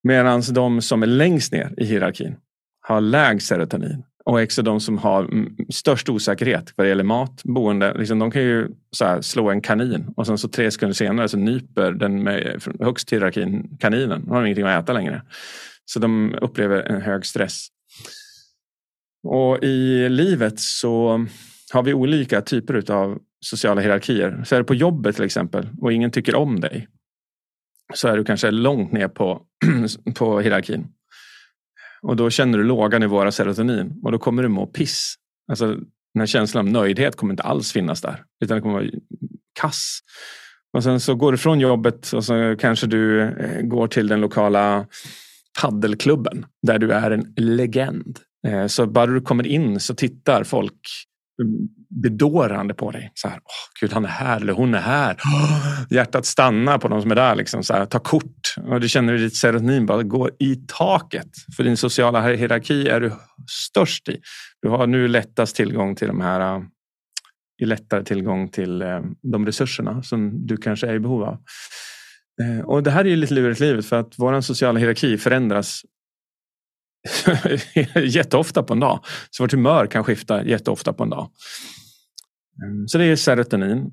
Medan de som är längst ner i hierarkin har lägst serotonin och också de som har mm, störst osäkerhet vad det gäller mat, boende. Liksom, de kan ju här, slå en kanin och sen så tre sekunder senare så nyper den med högst hierarkin kaninen. De har ingenting att äta längre. Så de upplever en hög stress. Och i livet så har vi olika typer av sociala hierarkier. Så är du på jobbet till exempel och ingen tycker om dig. Så är du kanske långt ner på, på hierarkin. Och då känner du låga nivåer av serotonin och då kommer du må piss. Alltså, den här känslan av nöjdhet kommer inte alls finnas där. Utan det kommer vara kass. Och sen så går du från jobbet och så kanske du eh, går till den lokala paddelklubben där du är en legend. Eh, så bara du kommer in så tittar folk bedårande på dig. Så här, oh, Gud, han är här eller hon är här. Hjärtat stannar på de som är där. Liksom, så här, ta kort. Och du känner hur ditt serotonin bara går i taket. För din sociala hierarki är du störst i. Du har nu lättast tillgång till de här äh, lättare tillgång till äh, de resurserna som du kanske är i behov av. Eh, och det här är ju lite lurigt livet för att vår sociala hierarki förändras jätteofta på en dag. Så vårt humör kan skifta jätteofta på en dag. Mm, så det är serotonin.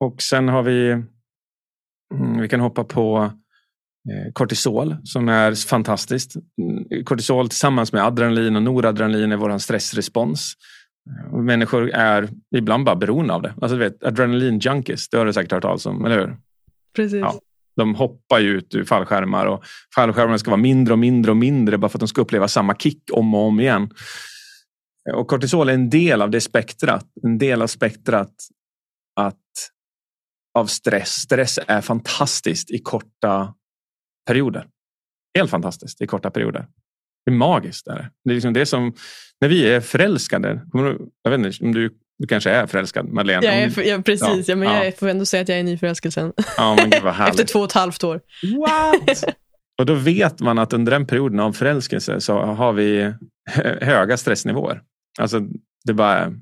Och sen har vi, mm, vi kan hoppa på Eh, kortisol som är fantastiskt. Mm, kortisol tillsammans med adrenalin och noradrenalin är vår stressrespons. Eh, människor är ibland bara beroende av det. Alltså, du vet, adrenalin junkies, det har du säkert hört talas om, eller hur? Precis. Ja, de hoppar ju ut ur fallskärmar och fallskärmarna ska vara mindre och mindre och mindre bara för att de ska uppleva samma kick om och om igen. Och kortisol är en del av det spektrat. En del av spektrat att, av stress. Stress är fantastiskt i korta perioder. Helt fantastiskt i korta perioder. Det är magiskt. Där. det. det är liksom det som, när vi är förälskade. Jag vet inte om du, du kanske är förälskad Madeleine? Jag är för, ja, precis, ja, men ja. jag får ändå säga att jag är i nyförälskelsen. Ja, men gud vad Efter två och ett halvt år. What? och då vet man att under den perioden av förälskelse så har vi höga stressnivåer. Alltså det bara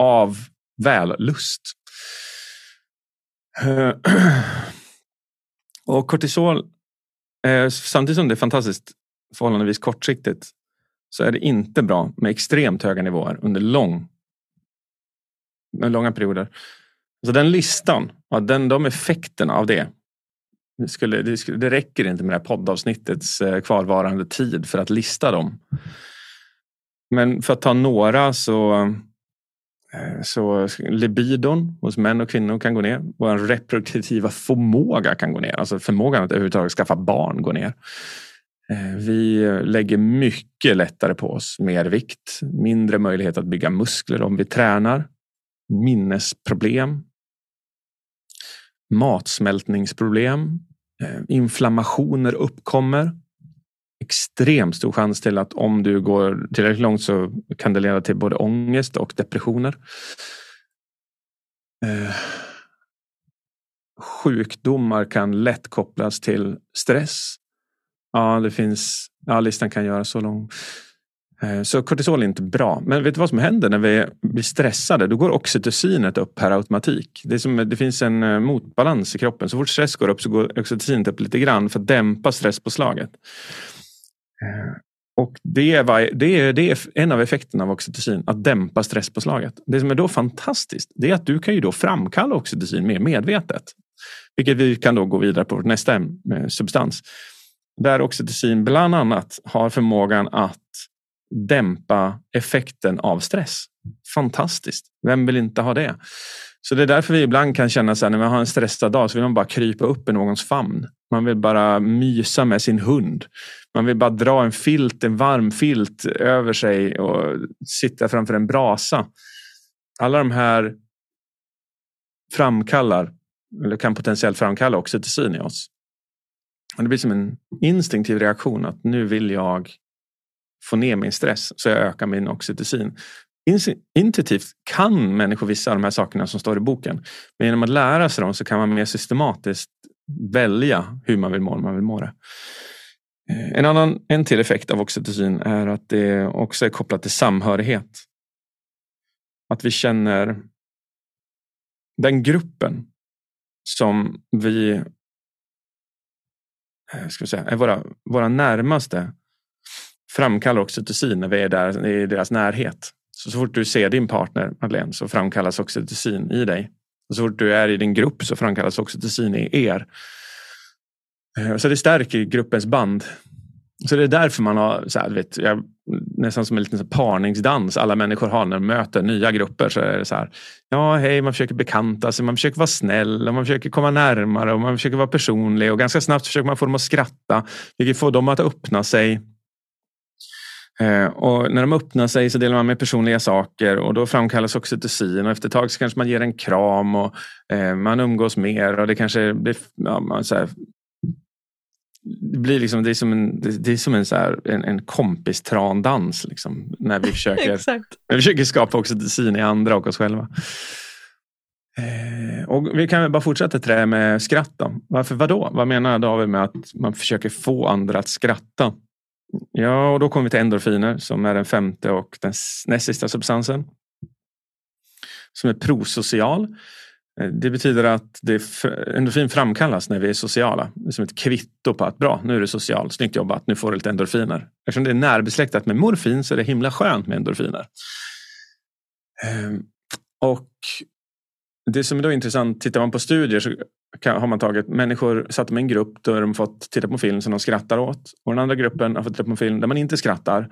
av vällust. Och kortisol Eh, samtidigt som det är fantastiskt förhållandevis kortsiktigt så är det inte bra med extremt höga nivåer under lång, med långa perioder. Så den listan, den, de effekterna av det det, skulle, det, skulle, det räcker inte med det här poddavsnittets eh, kvarvarande tid för att lista dem. Men för att ta några så eh, så libidon hos män och kvinnor kan gå ner. Vår reproduktiva förmåga kan gå ner. Alltså förmågan att överhuvudtaget skaffa barn går ner. Eh, vi lägger mycket lättare på oss mer vikt, mindre möjlighet att bygga muskler om vi tränar, minnesproblem, matsmältningsproblem, eh, inflammationer uppkommer extremt stor chans till att om du går tillräckligt långt så kan det leda till både ångest och depressioner. Eh, sjukdomar kan lätt kopplas till stress. Ja, det finns, ja, listan kan göras så lång. Eh, så kortisol är inte bra. Men vet du vad som händer när vi blir stressade? Då går oxytocinet upp per automatik. Det, som, det finns en eh, motbalans i kroppen. Så fort stress går upp så går oxytocinet upp lite grann för att dämpa stresspåslaget. Eh, och det är, det, är, det är en av effekterna av oxytocin, att dämpa stresspåslaget. Det som är då fantastiskt, det är att du kan ju då framkalla oxytocin mer medvetet. Vilket vi kan då gå vidare på nästa substans. Där oxytocin bland annat har förmågan att dämpa effekten av stress. Fantastiskt. Vem vill inte ha det? Så det är därför vi ibland kan känna så här, när man har en stressad dag så vill man bara krypa upp i någons famn. Man vill bara mysa med sin hund. Man vill bara dra en filt, en varm filt över sig och sitta framför en brasa. Alla de här framkallar, eller kan potentiellt framkalla oxytocin i oss. Och det blir som en instinktiv reaktion att nu vill jag få ner min stress så jag ökar min oxytocin. Intuitivt kan människor vissa av de här sakerna som står i boken. Men genom att lära sig dem så kan man mer systematiskt välja hur man vill må när man vill må det. Eh, en annan en till effekt av oxytocin är att det också är kopplat till samhörighet. Att vi känner den gruppen som vi eh, ska vi säga, är våra, våra närmaste framkallar oxytocin när vi är där i deras närhet. Så, så fort du ser din partner, Madeleine, så framkallas oxytocin i dig. Och så fort du är i din grupp så framkallas oxytocin i er. Eh, så det stärker gruppens band. Så det är därför man har, så här, vet, jag, nästan som en liten parningsdans alla människor har när de möter nya grupper. Så är det så här, ja hej, man försöker bekanta sig, man försöker vara snäll och man försöker komma närmare och man försöker vara personlig och ganska snabbt försöker man få dem att skratta, vilket får dem att öppna sig. Eh, och när de öppnar sig så delar man med personliga saker och då framkallas oxytocin och efter ett tag så kanske man ger en kram och eh, man umgås mer och det kanske blir ja, man, så här, det blir liksom, det är som en, det är som en, så här, en, en kompistrandans liksom, när vi försöker, när vi försöker skapa oxytocin i andra och oss själva. Eh, och vi kan bara fortsätta till det med skratt. Då. Varför, vadå? Vad menar David med att man försöker få andra att skratta? Ja, och då kommer vi till endorfiner som är den femte och den näst sista substansen. Som är prosocial. Eh, det betyder att det, endorfin framkallas när vi är sociala. Det är som ett kvitto på att bra, nu är du social, snyggt jobbat, nu får du lite endorfiner. Eftersom det är närbesläktat med morfin så är det himla skönt med endorfiner. Ehm, och det som är då intressant, tittar man på studier så har man tagit människor, satt dem i en grupp där de fått titta på film som de skrattar åt. Och den andra gruppen har fått titta på en film där man inte skrattar.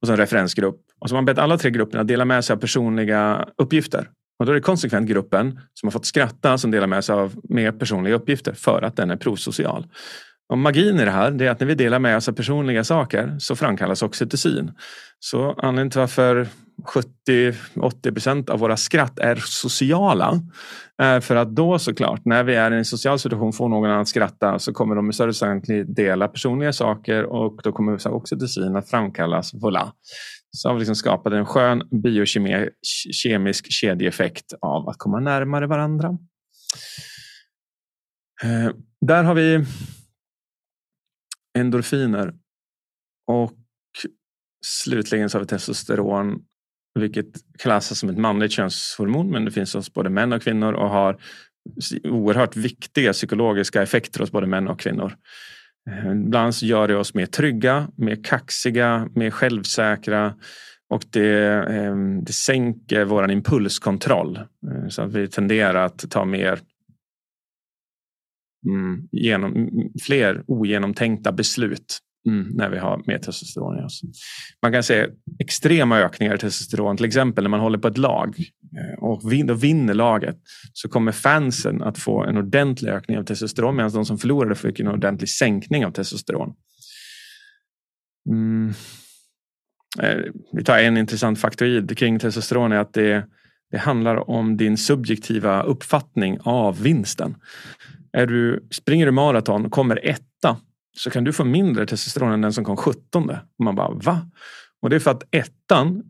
Och så en referensgrupp. Och så har man bett alla tre grupperna dela med sig av personliga uppgifter. Och då är det konsekvent gruppen som har fått skratta som delar med sig av mer personliga uppgifter för att den är prosocial. Och magin i det här är att när vi delar med oss av personliga saker så framkallas oxytocin. Så anledningen till varför 70-80 procent av våra skratt är sociala eh, för att då såklart, när vi är i en social situation får någon annan att skratta så kommer de med större sannolikhet dela personliga saker och då kommer oxytocin att framkallas. Voilà. Så har vi liksom skapat en skön biokemisk kedjeeffekt av att komma närmare varandra. Eh, där har vi endorfiner. Och slutligen så har vi testosteron, vilket klassas som ett manligt könshormon, men det finns hos både män och kvinnor och har oerhört viktiga psykologiska effekter hos både män och kvinnor. Eh, ibland gör det oss mer trygga, mer kaxiga, mer självsäkra och det, ehm, det sänker vår impulskontroll eh, så att vi tenderar att ta mer mm, genom, fler ogenomtänkta beslut mm, när vi har mer testosteron i oss. Man kan se extrema ökningar i testosteron, till exempel när man håller på ett lag eh, och vinner laget så kommer fansen att få en ordentlig ökning av testosteron medan de som förlorade fick en ordentlig sänkning av testosteron. Mm. Eh, vi tar en intressant faktoid kring testosteron är att det, det handlar om din subjektiva uppfattning av vinsten. Är du, springer du maraton och kommer ett så kan du få mindre testosteron än den som kom 17. Och man bara va? Och det är för att ettan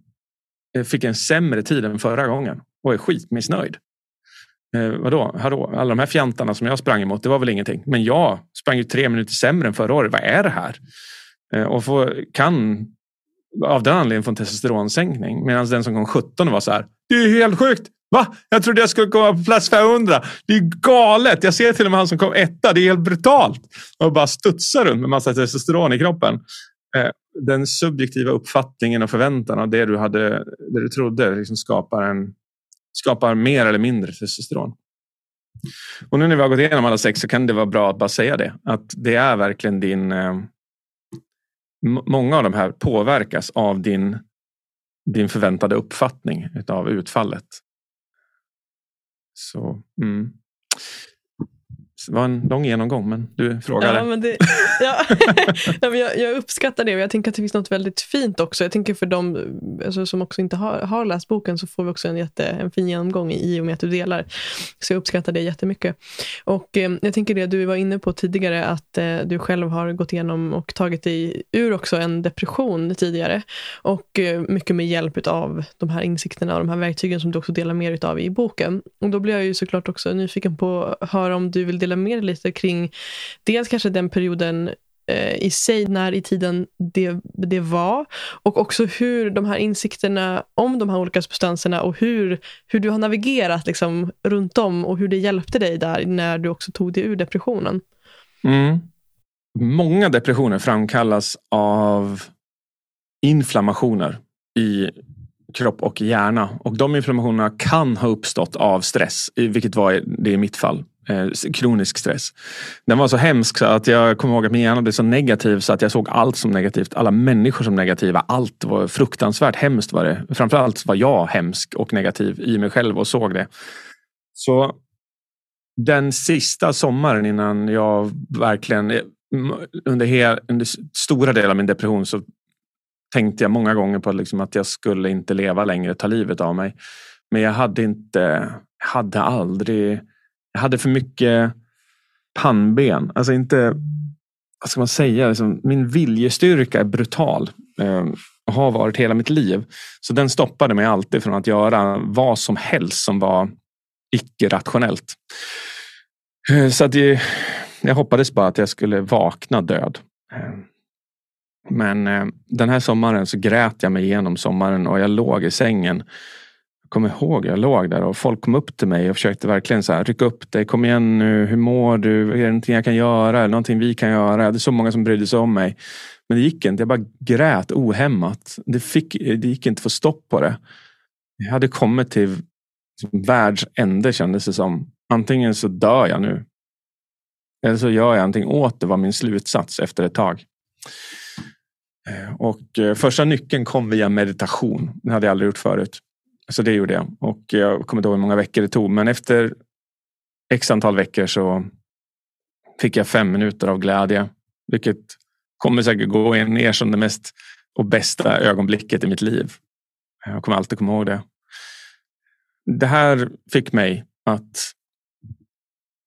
eh, fick en sämre tid än förra gången och är skitmissnöjd. Eh, vadå? Hallå? Alla de här fjantarna som jag sprang emot, det var väl ingenting. Men jag sprang ju tre minuter sämre än förra året. Vad är det här? Eh, och få, kan av den anledningen få en testosteronsänkning. Medan den som kom 17 var så här. Det är helt sjukt! Va? Jag trodde jag skulle komma på plats 500. Det är galet. Jag ser till och med han som kom etta. Det är helt brutalt. Och bara studsar runt med massa testosteron i kroppen. Eh, den subjektiva uppfattningen och förväntan av det du, hade, det du trodde liksom skapar, en, skapar mer eller mindre testosteron. Och nu när vi har gått igenom alla sex så kan det vara bra att bara säga det. Att det är verkligen din... Eh, många av de här påverkas av din, din förväntade uppfattning av utfallet. Så, mm. Det var en lång genomgång, men du frågade. Ja, men det, ja. jag, jag, uppskattar det och jag tänker att det finns något väldigt fint också. Jag tänker för de alltså, som också inte har, har läst boken så får vi också en, jätte, en fin genomgång i och med att du delar. Så jag uppskattar det jättemycket. Och eh, jag tänker det du var inne på tidigare, att eh, du själv har gått igenom och tagit dig ur också en depression tidigare. Och eh, mycket med hjälp av de här insikterna och de här verktygen som du också delar mer av i boken. Och då blir jag ju såklart också nyfiken på att höra om du vill dela med dig lite kring dels kanske den perioden eh, i sig, när i tiden det, det var och också hur de här insikterna om de här olika substanserna och hur, hur du har navigerat liksom, runt om och hur det hjälpte dig där när du också tog dig ur depressionen. Mm. Många depressioner framkallas av inflammationer i kropp och hjärna. Och de inflammationerna kan ha uppstått av stress, vilket var det i mitt fall eh, kronisk stress. Den var så hemsk så att jag kommer ihåg att min hjärna blev så negativ så att jag såg allt som negativt. Alla människor som negativa. Allt var fruktansvärt hemskt var det. Framförallt var jag hemsk och negativ i mig själv och såg det. Så den sista sommaren innan jag verkligen eh, under, hel, under stora delar av min depression så tänkte jag många gånger på liksom att jag skulle inte leva längre, ta livet av mig. Men jag hade inte, hade aldrig jag hade för mycket pannben. Alltså inte, vad ska man säga, liksom, min viljestyrka är brutal. Eh, och har varit hela mitt liv. Så den stoppade mig alltid från att göra vad som helst som var icke-rationellt. Eh, så att jag, jag hoppades bara att jag skulle vakna död. Eh, Men eh, den här sommaren så grät jag mig igenom sommaren och jag låg i sängen. Jag kommer ihåg, jag låg där och folk kom upp till mig och försökte verkligen så här, rycka upp dig. Kom igen nu, hur mår du? Är det någonting jag kan göra? Är det någonting vi kan göra? Det är så många som brydde sig om mig. Men det gick inte. Jag bara grät ohämmat. Det, fick, det gick inte att få stopp på det. Jag hade kommit till liksom världs ände kändes det som. Antingen så dör jag nu. Eller så gör jag någonting åt det var min slutsats efter ett tag. Eh, och eh, första nyckeln kom via meditation. Det hade jag aldrig gjort förut. Så det gjorde jag. Och jag kommer inte ihåg hur många veckor det tog. Men efter x antal veckor så fick jag fem minuter av glädje. Vilket kommer säkert gå ner som det mest och bästa ögonblicket i mitt liv. Jag kommer alltid komma ihåg det. Det här fick mig att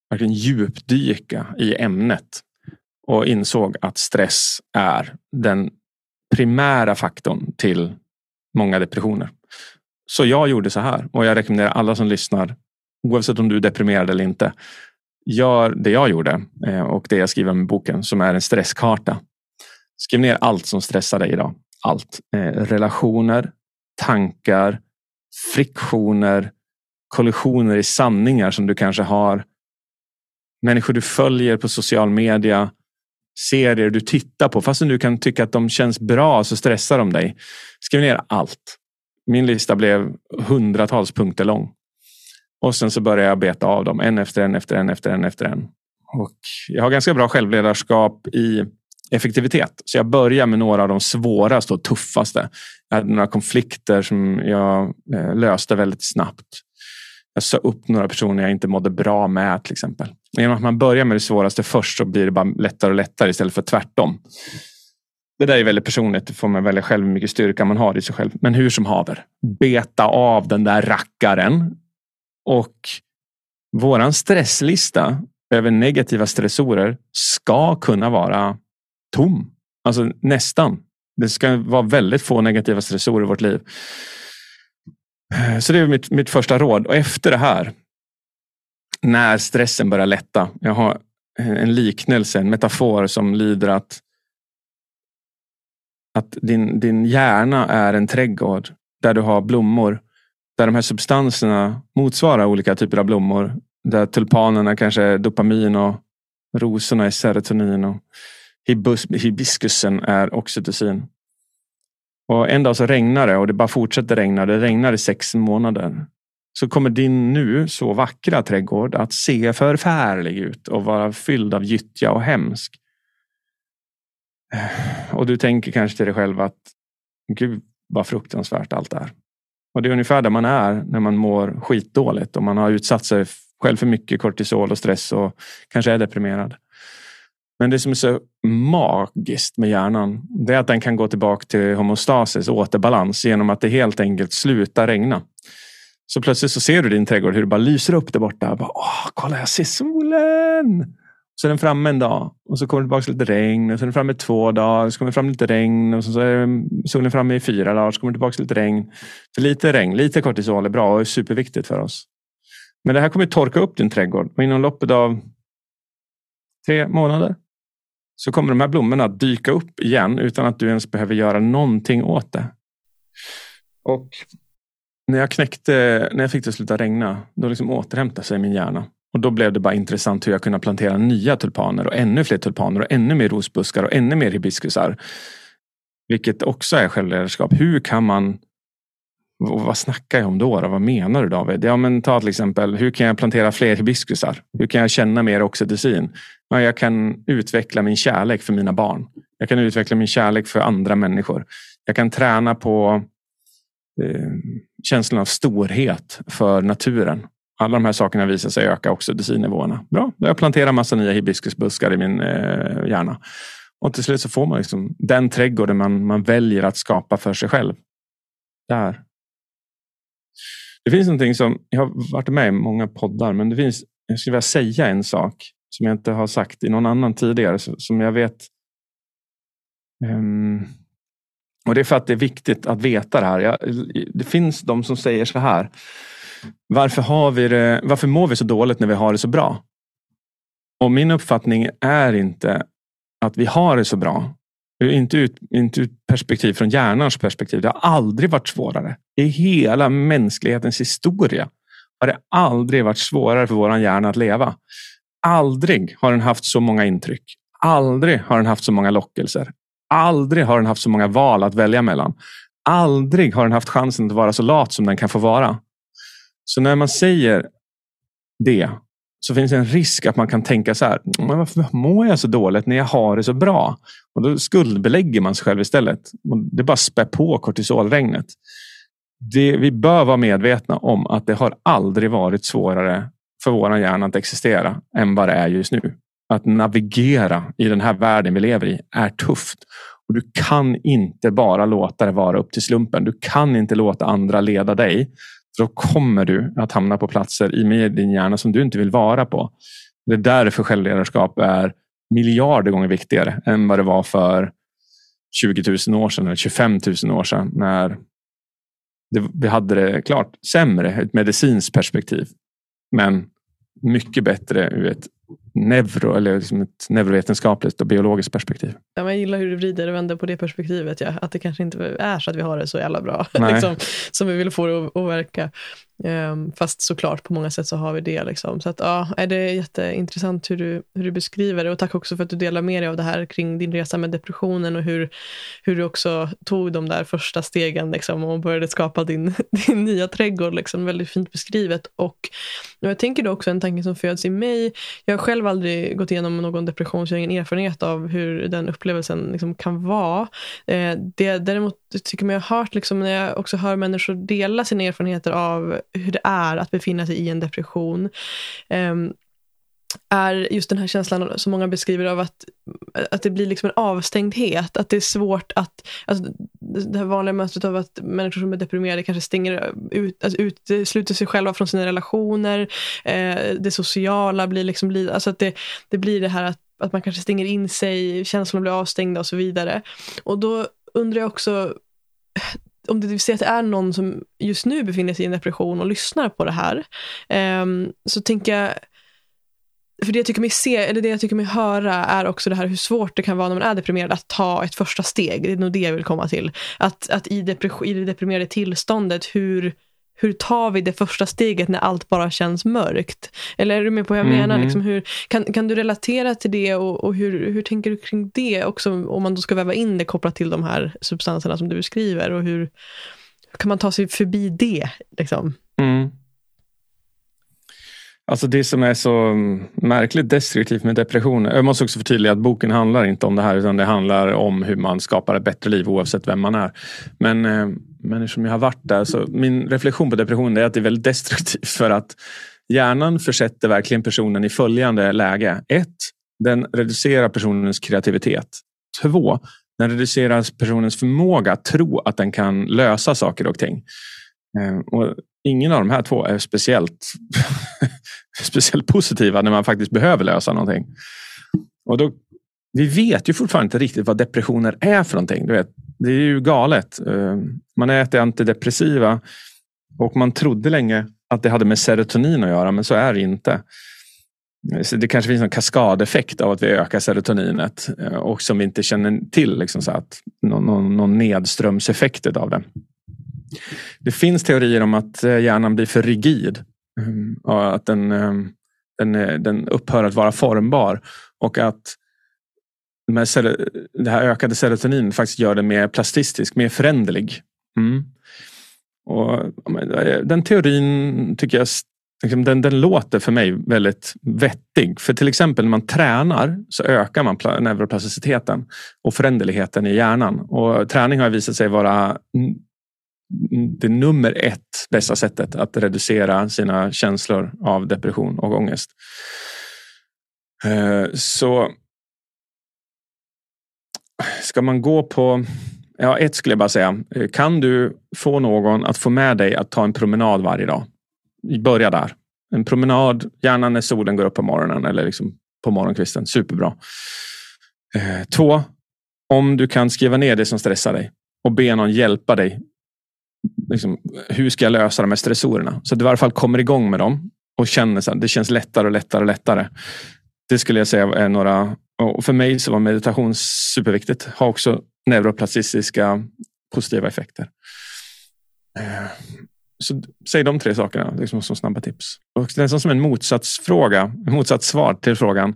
verkligen djupdyka i ämnet och insåg att stress är den primära faktorn till många depressioner. Så jag gjorde så här och jag rekommenderar alla som lyssnar, oavsett om du är deprimerad eller inte, gör det jag gjorde eh, och det jag skriver med boken som är en stresskarta. Skriv ner allt som stressar dig idag. Allt. Eh, relationer, tankar, friktioner, kollisioner i sanningar som du kanske har. Människor du följer på social media, serier du tittar på. Fastän du kan tycka att de känns bra så stressar de dig. Skriv ner allt. Min lista blev hundratals punkter lång. Och sen så började jag beta av dem en efter en efter en efter en efter en. Och jag har ganska bra självledarskap i effektivitet. Så jag börjar med några av de svåraste och tuffaste. Jag hade några konflikter som jag eh, löste väldigt snabbt. Jag sa upp några personer jag inte mådde bra med till exempel. Genom att man börjar med det svåraste först så blir det bara lättare och lättare istället för tvärtom. Det där är väldigt personligt. Det får man välja själv hur mycket styrka man har i sig själv. Men hur som haver. Beta av den där rackaren. Och våran stresslista över negativa stressorer ska kunna vara tom. Alltså nästan. Det ska vara väldigt få negativa stressorer i vårt liv. Så det är mitt, mitt första råd. Och efter det här, när stressen börjar lätta. Jag har en liknelse, en metafor som lyder att, att din, din hjärna är en trädgård där du har blommor. Där de här substanserna motsvarar olika typer av blommor. Där tulpanerna kanske är dopamin och rosorna är serotonin. Och hibiskusen är oxytocin. Och en dag så regnar det och det bara fortsätter regna. Det regnar i sex månader. Så kommer din nu så vackra trädgård att se förfärlig ut och vara fylld av gyttja och hemsk. Och du tänker kanske till dig själv att Gud vad fruktansvärt allt är. Och det är ungefär där man är när man mår skitdåligt och man har utsatt sig själv för mycket kortisol och stress och kanske är deprimerad. Men det som är så magiskt med hjärnan, det är att den kan gå tillbaka till homostasis, återbalans, genom att det helt enkelt slutar regna. Så plötsligt så ser du din trädgård hur det bara lyser upp där borta. Bara, Åh, kolla, jag ser solen! Så är den framme en dag och så kommer det tillbaka lite regn. Och så är den framme två dagar. Så kommer det fram lite regn. Och så är solen framme i fyra dagar. Så kommer det tillbaka lite regn. För lite regn, lite kortisol är bra och är superviktigt för oss. Men det här kommer torka upp din trädgård. Och inom loppet av tre månader så kommer de här blommorna att dyka upp igen utan att du ens behöver göra någonting åt det. Och när jag knäckte, när jag fick det att sluta regna, då liksom återhämtade sig min hjärna. Och då blev det bara intressant hur jag kunde plantera nya tulpaner och ännu fler tulpaner och ännu mer rosbuskar och ännu mer hibiskusar. Vilket också är självledarskap. Hur kan man och vad snackar jag om då, då? Vad menar du David? Ja, men ta till exempel, hur kan jag plantera fler hibiskusar? Hur kan jag känna mer oxytocin? Ja, jag kan utveckla min kärlek för mina barn. Jag kan utveckla min kärlek för andra människor. Jag kan träna på eh, känslan av storhet för naturen. Alla de här sakerna visar sig öka oxytocinnivåerna. Bra, då har jag planterat massa nya hibiskusbuskar i min eh, hjärna. Och till slut så får man liksom den trädgården man, man väljer att skapa för sig själv. Där det finns någonting som, jag har varit med i många poddar, men det finns, jag skulle vilja säga en sak som jag inte har sagt i någon annan tidigare, som jag vet. Um, och Det är för att det är viktigt att veta det här. Jag, det finns de som säger så här. Varför, har vi det, varför mår vi så dåligt när vi har det så bra? Och min uppfattning är inte att vi har det så bra. Inte ut, inte ut perspektiv från hjärnans perspektiv. Det har aldrig varit svårare. I hela mänsklighetens historia har det aldrig varit svårare för vår hjärna att leva. Aldrig har den haft så många intryck. Aldrig har den haft så många lockelser. Aldrig har den haft så många val att välja mellan. Aldrig har den haft chansen att vara så lat som den kan få vara. Så när man säger det så finns det en risk att man kan tänka så här. Men varför mår jag så dåligt när jag har det så bra? Och Då skuldbelägger man sig själv istället. Det bara spär på kortisolregnet. Det, vi bör vara medvetna om att det har aldrig varit svårare för vår hjärna att existera än vad det är just nu. Att navigera i den här världen vi lever i är tufft. Och Du kan inte bara låta det vara upp till slumpen. Du kan inte låta andra leda dig. Då kommer du att hamna på platser i din hjärna som du inte vill vara på. Det är därför självledarskap är miljarder gånger viktigare än vad det var för 20 000 år sedan eller 25 000 år sedan när det, vi hade det klart sämre, ett medicinskt perspektiv. Men mycket bättre ur ett neuro, eller liksom ett neurovetenskapligt och biologiskt perspektiv. Ja, jag gillar hur du vrider och vänder på det perspektivet. Ja. Att det kanske inte är så att vi har det så jävla bra liksom, som vi vill få det att, att verka. Um, fast såklart på många sätt så har vi det. Liksom. Så att, ja, det är jätteintressant hur du, hur du beskriver det. Och tack också för att du delar med dig av det här kring din resa med depressionen och hur, hur du också tog de där första stegen liksom, och började skapa din, din nya trädgård. Liksom. Väldigt fint beskrivet. Och, och jag tänker då också en tanke som föds i mig. Jag har själv aldrig gått igenom någon depression så jag har ingen erfarenhet av hur den upplevelsen liksom kan vara. Eh, det, däremot tycker jag mig ha hört, liksom, när jag också hör människor dela sina erfarenheter av hur det är att befinna sig i en depression. Ehm, är just den här känslan som många beskriver av att, att det blir liksom en avstängdhet. Att det är svårt att, alltså det här vanliga mönstret av att människor som är deprimerade kanske stänger ut, alltså utesluter sig själva från sina relationer. Eh, det sociala blir liksom, alltså att det, det blir det här att, att man kanske stänger in sig, känslorna blir avstängda och så vidare. Och då undrar jag också, om det vill säga att det är någon som just nu befinner sig i en depression och lyssnar på det här, eh, så tänker jag för det jag tycker mig se, eller det jag tycker mig höra är också det här hur svårt det kan vara när man är deprimerad att ta ett första steg. Det är nog det jag vill komma till. Att, att i, i det deprimerade tillståndet, hur, hur tar vi det första steget när allt bara känns mörkt? Eller är du med på vad jag mm -hmm. menar? Liksom hur, kan, kan du relatera till det och, och hur, hur tänker du kring det också om man då ska väva in det kopplat till de här substanserna som du beskriver och hur kan man ta sig förbi det? Liksom? Mm. Alltså det som är så mm, märkligt destruktivt med depression. Jag måste också förtydliga att boken handlar inte om det här utan det handlar om hur man skapar ett bättre liv oavsett vem man är. Men, eh, men eftersom jag har varit där så min reflektion på depression är att det är väldigt destruktivt för att hjärnan försätter verkligen personen i följande läge. Ett, den reducerar personens kreativitet. Två, den reducerar personens förmåga att tro att den kan lösa saker och ting. Eh, och ingen av de här två är speciellt, speciellt positiva när man faktiskt behöver lösa någonting. Och då, vi vet ju fortfarande inte riktigt vad depressioner är för någonting. Du vet, det är ju galet. Ehm, man äter antidepressiva och man trodde länge att det hade med serotonin att göra, men så är det inte. Så det kanske finns en kaskadeffekt av att vi ökar serotoninet eh, och som vi inte känner till. Liksom så att någon, någon, någon nedströmseffekt av det. Det finns teorier om att eh, hjärnan blir för rigid. Mm, och att den, eh, den, eh, den upphör att vara formbar. Och att det här ökade serotonin faktiskt gör den mer plastistisk, mer föränderlig. Mm. Och, den teorin tycker jag liksom, den, den låter för mig väldigt vettig. För till exempel när man tränar så ökar man neuroplasticiteten och föränderligheten i hjärnan. Och träning har visat sig vara det nummer ett bästa sättet att reducera sina känslor av depression och ångest. Eh, så ska man gå på Ja, ett skulle jag bara säga. Eh, kan du få någon att få med dig att ta en promenad varje dag? Börja där. En promenad, gärna när solen går upp på morgonen eller liksom på morgonkvisten. Superbra. Eh, två, om du kan skriva ner det som stressar dig och be någon hjälpa dig liksom, hur ska jag lösa de här stressorerna? Så att du i alla fall kommer igång med dem och känner att det känns lättare och lättare och lättare. Det skulle jag säga är några och för mig så var meditation superviktigt. Har också neuroplastiska positiva effekter. Eh, så säg de tre sakerna liksom som snabba tips. Och nästan som en motsatsfråga, en motsatssvar till frågan,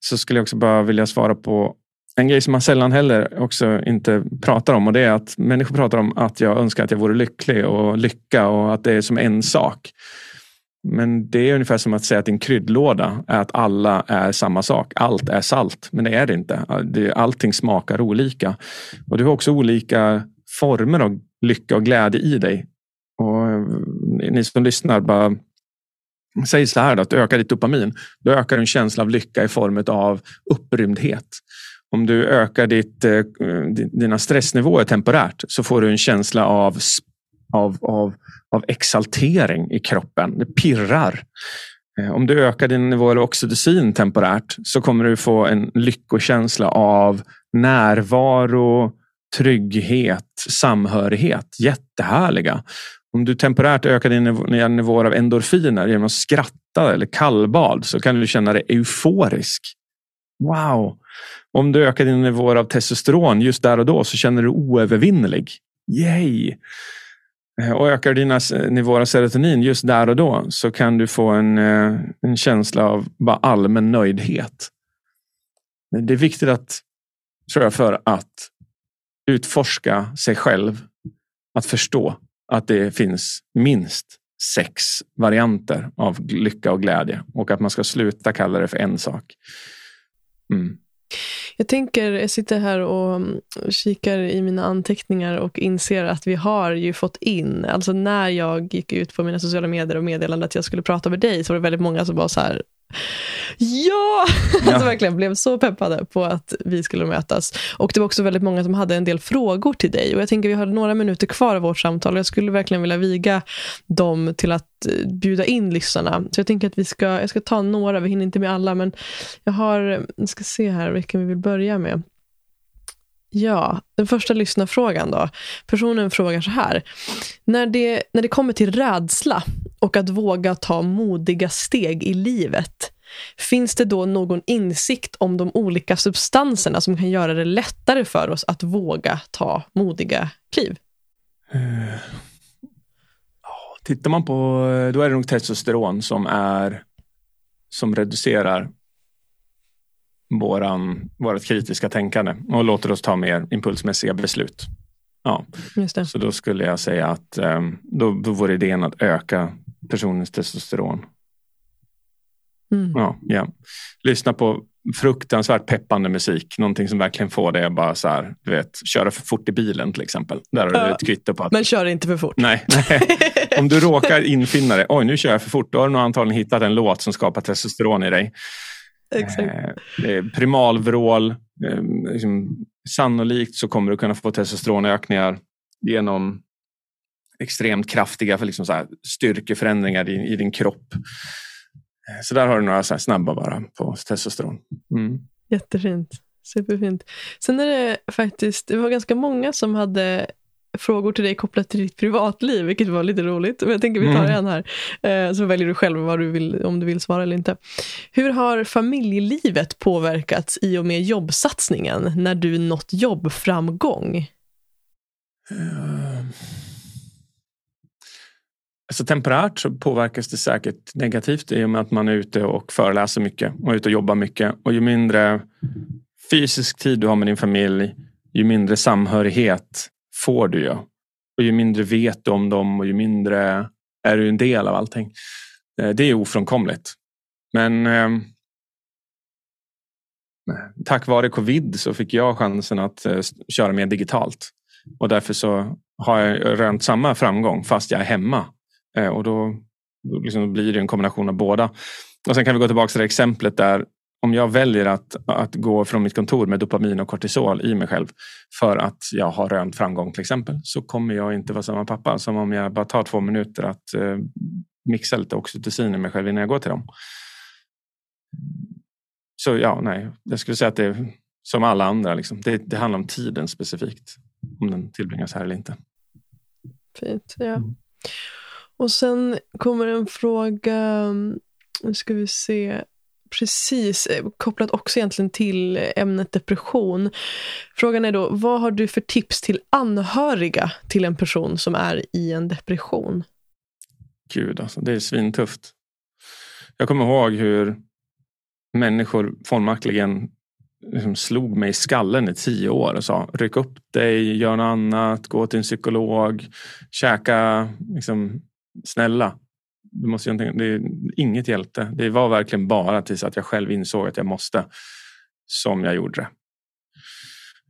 så skulle jag också bara vilja svara på en grej som man sällan heller också inte pratar om och det är att människor pratar om att jag önskar att jag vore lycklig och lycka och att det är som en sak. Men det är ungefär som att säga att din kryddlåda är att alla är samma sak. Allt är salt, men det är det inte. Allting smakar olika. Och du har också olika former av lycka och glädje i dig. Och eh, ni som lyssnar, bara säg så här då, att ökar ditt dopamin. Då ökar du en känsla av lycka i form av upprymdhet. Om du ökar ditt, eh, dina stressnivåer temporärt så får du en känsla av, av, av, av exaltering i kroppen. Det pirrar. Eh, om du ökar din nivå av oxytocin temporärt så kommer du få en lyckokänsla av närvaro, trygghet, samhörighet. Jättehärliga. Om du temporärt ökar dina nivåer av endorfiner genom att skratta eller kallbad så kan du känna dig euforisk. Wow! Om du ökar dina nivåer av testosteron just där och då så känner du oövervinnelig. Yay! Eh, och ökar dina nivåer av serotonin just där och då så kan du få en, eh, en känsla av bara allmän nöjdhet. Eh, det är viktigt att, tror jag, för att utforska sig själv. Att förstå att det finns minst sex varianter av lycka och glädje och att man ska sluta kalla det för en sak. Mm. Jag tänker, jag sitter här och mm, kikar i mina anteckningar och inser att vi har ju fått in, alltså när jag gick ut på mina sociala medier och meddelade att jag skulle prata med dig så var det väldigt många som var så här, Ja! ja. Alltså verkligen blev så peppade på att vi skulle mötas. Och det var också väldigt många som hade en del frågor till dig. Och jag tänker vi har några minuter kvar av vårt samtal. Och jag skulle verkligen vilja viga dem till att eh, bjuda in lyssnarna. Så jag tänker att vi ska, jag ska ta några, vi hinner inte med alla. Men jag har, jag ska se här vilken vi vill börja med. Ja, den första lyssnarfrågan då. Personen frågar så här. När det, när det kommer till rädsla och att våga ta modiga steg i livet, finns det då någon insikt om de olika substanserna som kan göra det lättare för oss att våga ta modiga kliv? Uh, tittar man på, då är det nog testosteron som är som reducerar våran, vårat kritiska tänkande och låter oss ta mer impulsmässiga beslut. Ja. Så då skulle jag säga att um, då, då vore idén att öka personens testosteron. Mm. Ja, ja. Lyssna på fruktansvärt peppande musik. Någonting som verkligen får dig att bara så här, du vet, köra för fort i bilen till exempel. Där har du ett kvitto på att... Men kör inte för fort. Nej, nej. Om du råkar infinna dig, oj nu kör jag för fort, då har du nog antagligen hittat en låt som skapar testosteron i dig. Exakt. Eh, primalvrål. Eh, liksom, sannolikt så kommer du kunna få testosteronökningar genom extremt kraftiga för liksom så här, styrkeförändringar i, i din kropp. Eh, så där har du några så snabba bara på testosteron. Mm. Jättefint. Superfint. Sen är det faktiskt, det var ganska många som hade frågor till dig kopplat till ditt privatliv, vilket var lite roligt. Men jag tänker vi tar mm. en här, eh, så väljer du själv vad du vill, om du vill svara eller inte. Hur har familjelivet påverkats i och med jobbsatsningen när du nått jobbframgång? Uh, alltså temporärt så påverkas det säkert negativt i och med att man är ute och föreläser mycket och är ute och jobbar mycket. Och ju mindre fysisk tid du har med din familj, ju mindre samhörighet får du ju. Och ju mindre vet du om dem och ju mindre är du en del av allting. Eh, det är ofrånkomligt. Men eh, tack vare covid så fick jag chansen att eh, köra mer digitalt. Och därför så har jag rönt samma framgång fast jag är hemma. Eh, och då, då liksom blir det en kombination av båda. Och sen kan vi gå tillbaka till det exemplet där om jag väljer att, att gå från mitt kontor med dopamin och kortisol i mig själv för att jag har rönt framgång till exempel så kommer jag inte vara samma pappa som om jag bara tar två minuter att eh, mixa lite oxytocin i mig själv innan jag går till dem. Så ja, nej, jag skulle säga att det är som alla andra. Liksom. Det, det handlar om tiden specifikt. Om den tillbringas här eller inte. Fint, ja. Mm. Och sen kommer en fråga, nu ska vi se Precis, eh, kopplat också egentligen till ämnet depression. Frågan är då, vad har du för tips till anhöriga till en person som är i en depression? Gud, alltså, det är svintufft. Jag kommer ihåg hur människor formaktligen liksom slog mig i skallen i tio år och sa ryck upp dig, gör något annat, gå till en psykolog, käka, liksom, snälla. Du måste det, inget hjälte. Det var verkligen bara tills att jag själv insåg att jag måste som jag gjorde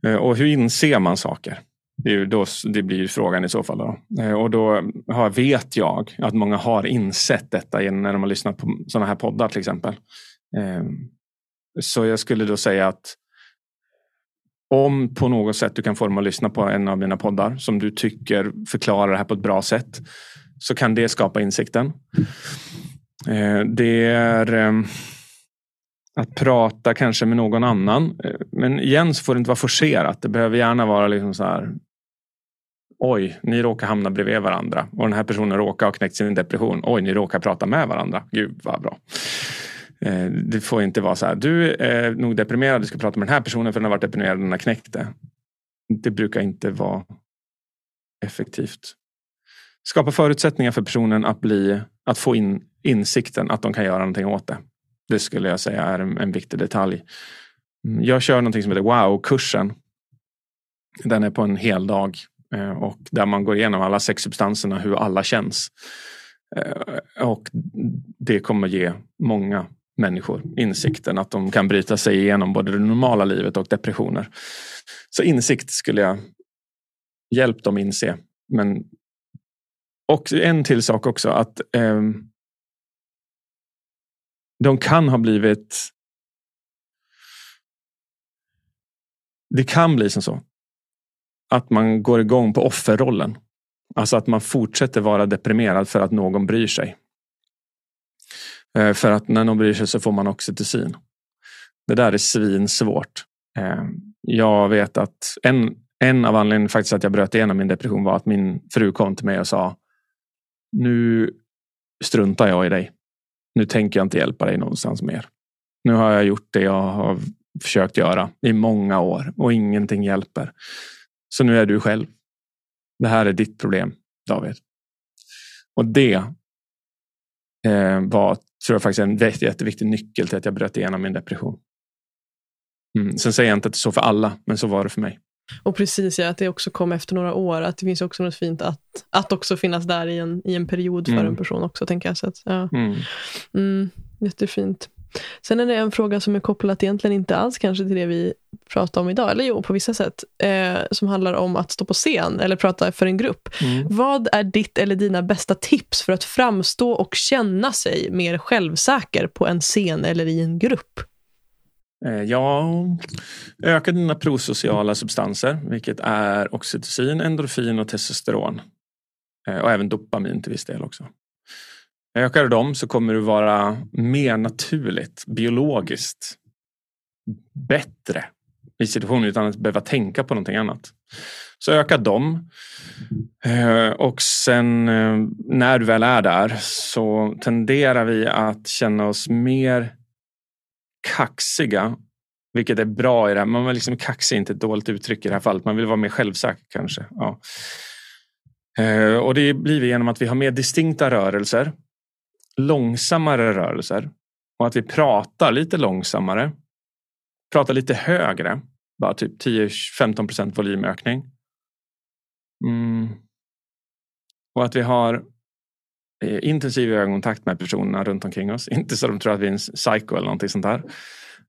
det. Och hur inser man saker? Det, är då, det blir frågan i så fall. Då. Eh, och då har, vet jag att många har insett detta när de har lyssnat på sådana här poddar till exempel. Eh, så jag skulle då säga att om på något sätt du kan få dem att lyssna på en av mina poddar som du tycker förklarar det här på ett bra sätt så kan det skapa insikten. Eh, det är ehm, att prata kanske med någon annan. Eh, men igen så får det inte vara forcerat. Det behöver gärna vara liksom så här. Oj, ni råkar hamna bredvid varandra och den här personen råkar ha knäckt sin depression. Oj, ni råkar prata med varandra. Gud vad bra. Eh, det får inte vara så här. Du är nog deprimerad. Du ska prata med den här personen för den har varit deprimerad den har knäckt det. Det brukar inte vara effektivt skapa förutsättningar för personen att, bli, att få in insikten att de kan göra någonting åt det. Det skulle jag säga är en, en viktig detalj. Mm, jag kör någonting som heter Wow-kursen. Den är på en hel dag eh, och där man går igenom alla sex substanserna, hur alla känns. Eh, och det kommer ge många människor insikten att de kan bryta sig igenom både det normala livet och depressioner. Så insikt skulle jag hjälpt dem inse. Men och en till sak också att eh, de kan ha blivit Det kan bli som så att man går igång på offerrollen. Alltså att man fortsätter vara deprimerad för att någon bryr sig. Eh, för att när någon bryr sig så får man oxytocin. Det där är svinsvårt. Eh, jag vet att en, en av anledningarna faktiskt att jag bröt igenom min depression var att min fru kom till mig och sa nu struntar jag i dig. Nu tänker jag inte hjälpa dig någonstans mer. Nu har jag gjort det jag har försökt göra i många år och ingenting hjälper. Så nu är du själv. Det här är ditt problem, David. Och det eh, var, tror jag, faktiskt en jätteviktig nyckel till att jag bröt igenom min depression. Mm. Sen säger jag inte att det är så för alla, men så var det för mig. Och precis, ja, att det också kom efter några år. Att det finns också något fint att, att också finnas där i en, i en period för mm. en person också. tänker jag. Så att, ja. mm. Mm, jättefint. Sen är det en fråga som är kopplad egentligen inte alls kanske till det vi pratar om idag, eller jo, på vissa sätt, eh, som handlar om att stå på scen eller prata för en grupp. Mm. Vad är ditt eller dina bästa tips för att framstå och känna sig mer självsäker på en scen eller i en grupp? Eh, ja, öka dina prosociala substanser, vilket är oxytocin, endorfin och testosteron. Eh, och även dopamin till viss del också. Ökar du dem så kommer du vara mer naturligt, biologiskt bättre i situationen utan att behöva tänka på någonting annat. Så öka dem. Eh, och sen när du väl är där så tenderar vi att känna oss mer kaxiga, vilket är bra i det här. Man vill liksom kaxig är inte ett dåligt uttryck i det här fallet. Man vill vara mer självsäker kanske. Ja. Eh, och det blir vi genom att vi har mer distinkta rörelser, långsammare rörelser och att vi pratar lite långsammare. Pratar lite högre, bara typ 10-15 procent volymökning. Mm. Och att vi har Eh, intensiv ögonkontakt med personerna runt omkring oss. Inte så de tror att vi är en psycho eller någonting sånt där.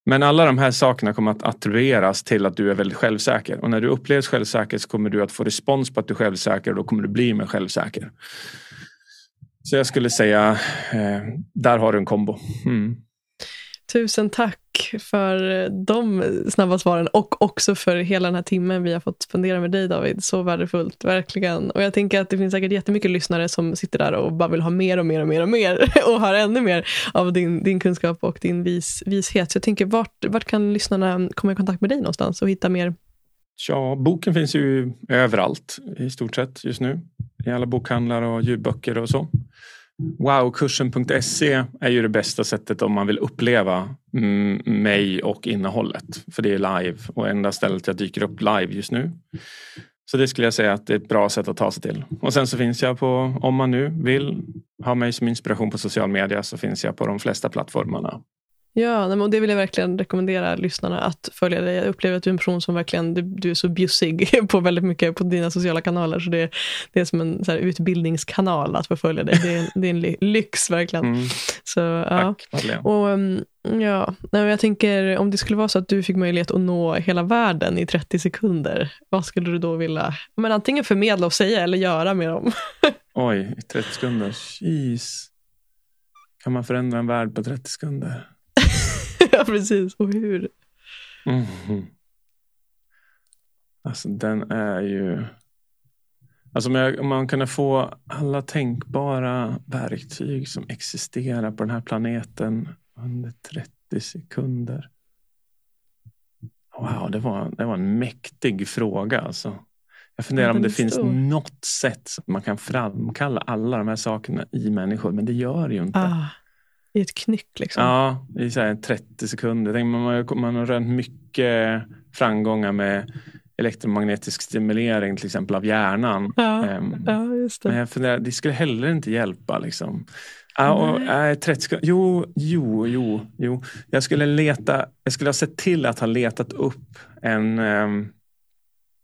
Men alla de här sakerna kommer att attribueras till att du är väldigt självsäker. Och när du upplevs självsäker så kommer du att få respons på att du är självsäker och då kommer du bli mer självsäker. Så jag skulle säga, eh, där har du en kombo. Mm. Tusen tack för de snabba svaren och också för hela den här timmen vi har fått spendera med dig David. Så värdefullt, verkligen. Och jag tänker att det finns säkert jättemycket lyssnare som sitter där och bara vill ha mer och mer och mer och mer och har ännu mer av din, din kunskap och din vis, vishet. Så jag tänker, vart, vart kan lyssnarna komma i kontakt med dig någonstans och hitta mer? Ja, boken finns ju överallt i stort sett just nu. I alla bokhandlar och ljudböcker och så. Wowkursen.se är ju det bästa sättet om man vill uppleva mm, mig och innehållet. För det är live och enda stället jag dyker upp live just nu. Så det skulle jag säga att det är ett bra sätt att ta sig till. Och sen så finns jag på, om man nu vill ha mig som inspiration på social media så finns jag på de flesta plattformarna. Ja, och det vill jag verkligen rekommendera lyssnarna att följa dig. Jag upplever att du är en person som verkligen, du, du är så bjussig på väldigt mycket på dina sociala kanaler. Så det, det är som en så här, utbildningskanal att få följa dig. Det är, det är en lyx verkligen. Mm. Så, ja. Tack, och, um, ja. Jag tänker om det skulle vara så att du fick möjlighet att nå hela världen i 30 sekunder. Vad skulle du då vilja men antingen förmedla och säga eller göra med dem? Oj, i 30 sekunder. Jeez. Kan man förändra en värld på 30 sekunder? Ja, precis. Och hur? Mm. Alltså den är ju... Alltså om man kunde få alla tänkbara verktyg som existerar på den här planeten under 30 sekunder. Wow, det var, det var en mäktig fråga. Alltså. Jag funderar ja, om det finns stor. något sätt att man kan framkalla alla de här sakerna i människor, men det gör det ju inte. Ah. I ett knyck liksom? Ja, i så 30 sekunder. Man har, man har rönt mycket framgångar med elektromagnetisk stimulering till exempel av hjärnan. Ja, um, ja just det. Men jag funderar, det skulle heller inte hjälpa. Liksom. Ja, och, äh, 30 sekunder. Jo, jo, jo, jo. Jag skulle leta. Jag skulle ha sett till att ha letat upp en, um,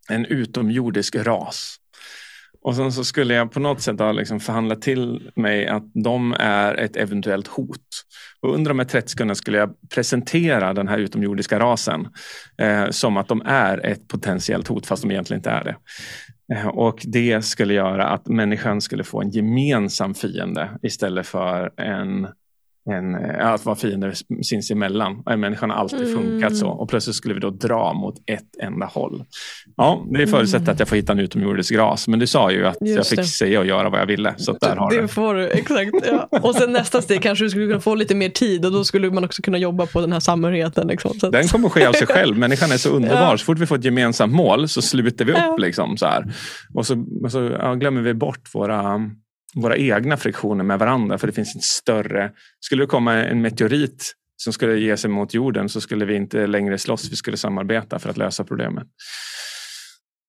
en utomjordisk ras. Och sen så skulle jag på något sätt ha liksom förhandlat till mig att de är ett eventuellt hot. Och under de här 30 sekunderna skulle jag presentera den här utomjordiska rasen eh, som att de är ett potentiellt hot fast de egentligen inte är det. Eh, och det skulle göra att människan skulle få en gemensam fiende istället för en en, eh, att vara fiender sinsemellan. Människan har alltid mm. funkat så och plötsligt skulle vi då dra mot ett enda håll. Ja, det förutsätter mm. att jag får hitta en utomjordisk ras. Men du sa ju att Just jag fick det. säga och göra vad jag ville. Så där har det du. får du, exakt. Ja. Och sen nästa steg kanske du skulle kunna få lite mer tid och då skulle man också kunna jobba på den här samhörigheten. Liksom. Att... Den kommer ske av sig själv. Människan är så underbar. Ja. Så fort vi får ett gemensamt mål så sluter vi upp. Ja. Liksom, så här. Och så, och så glömmer vi bort våra våra egna friktioner med varandra. För det finns en större... Skulle det komma en meteorit som skulle ge sig mot jorden så skulle vi inte längre slåss. Vi skulle samarbeta för att lösa problemet.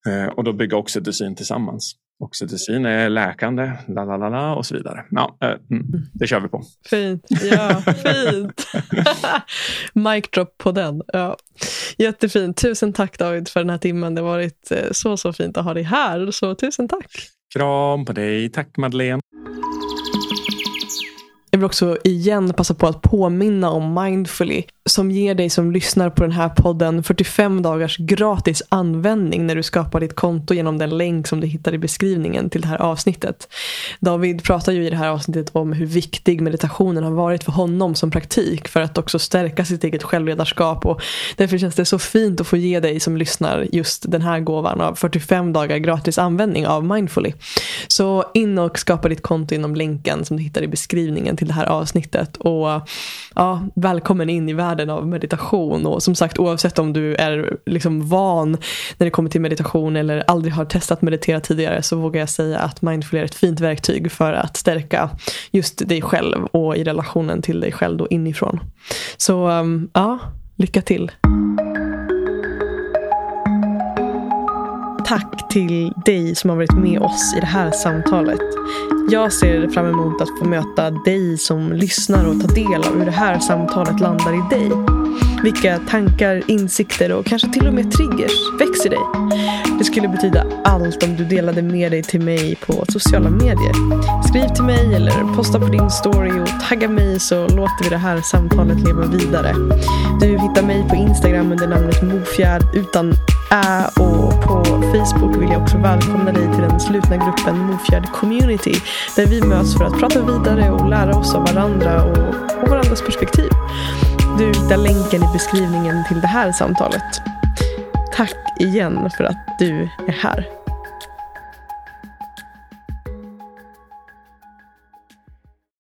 Eh, och då bygga oxytocin tillsammans. Oxytocin är läkande, la la la la och så vidare. Ja, eh, mm, det kör vi på. Fint. Ja, fint. Mic drop på den. Ja. Jättefint. Tusen tack David för den här timmen. Det har varit eh, så, så fint att ha dig här. Så tusen tack. Kram på dig. Tack Madeleine. Jag vill också igen passa på att påminna om Mindfully som ger dig som lyssnar på den här podden 45 dagars gratis användning när du skapar ditt konto genom den länk som du hittar i beskrivningen till det här avsnittet. David pratar ju i det här avsnittet om hur viktig meditationen har varit för honom som praktik för att också stärka sitt eget självledarskap och därför känns det så fint att få ge dig som lyssnar just den här gåvan av 45 dagar gratis användning av Mindfully. Så in och skapa ditt konto inom länken som du hittar i beskrivningen till det här avsnittet och ja, välkommen in i världen av meditation. Och som sagt oavsett om du är liksom van när det kommer till meditation eller aldrig har testat meditera tidigare så vågar jag säga att mindful är ett fint verktyg för att stärka just dig själv och i relationen till dig själv då inifrån. Så um, ja, lycka till. tack till dig som har varit med oss i det här samtalet. Jag ser fram emot att få möta dig som lyssnar och ta del av hur det här samtalet landar i dig. Vilka tankar, insikter och kanske till och med triggers växer dig. Det skulle betyda allt om du delade med dig till mig på sociala medier. Skriv till mig eller posta på din story och tagga mig så låter vi det här samtalet leva vidare. Du hittar mig på Instagram under namnet Mofjärd utan Uh, och på Facebook vill jag också välkomna dig till den slutna gruppen Mofjärd Community där vi möts för att prata vidare och lära oss av varandra och, och varandras perspektiv. Du hittar länken i beskrivningen till det här samtalet. Tack igen för att du är här.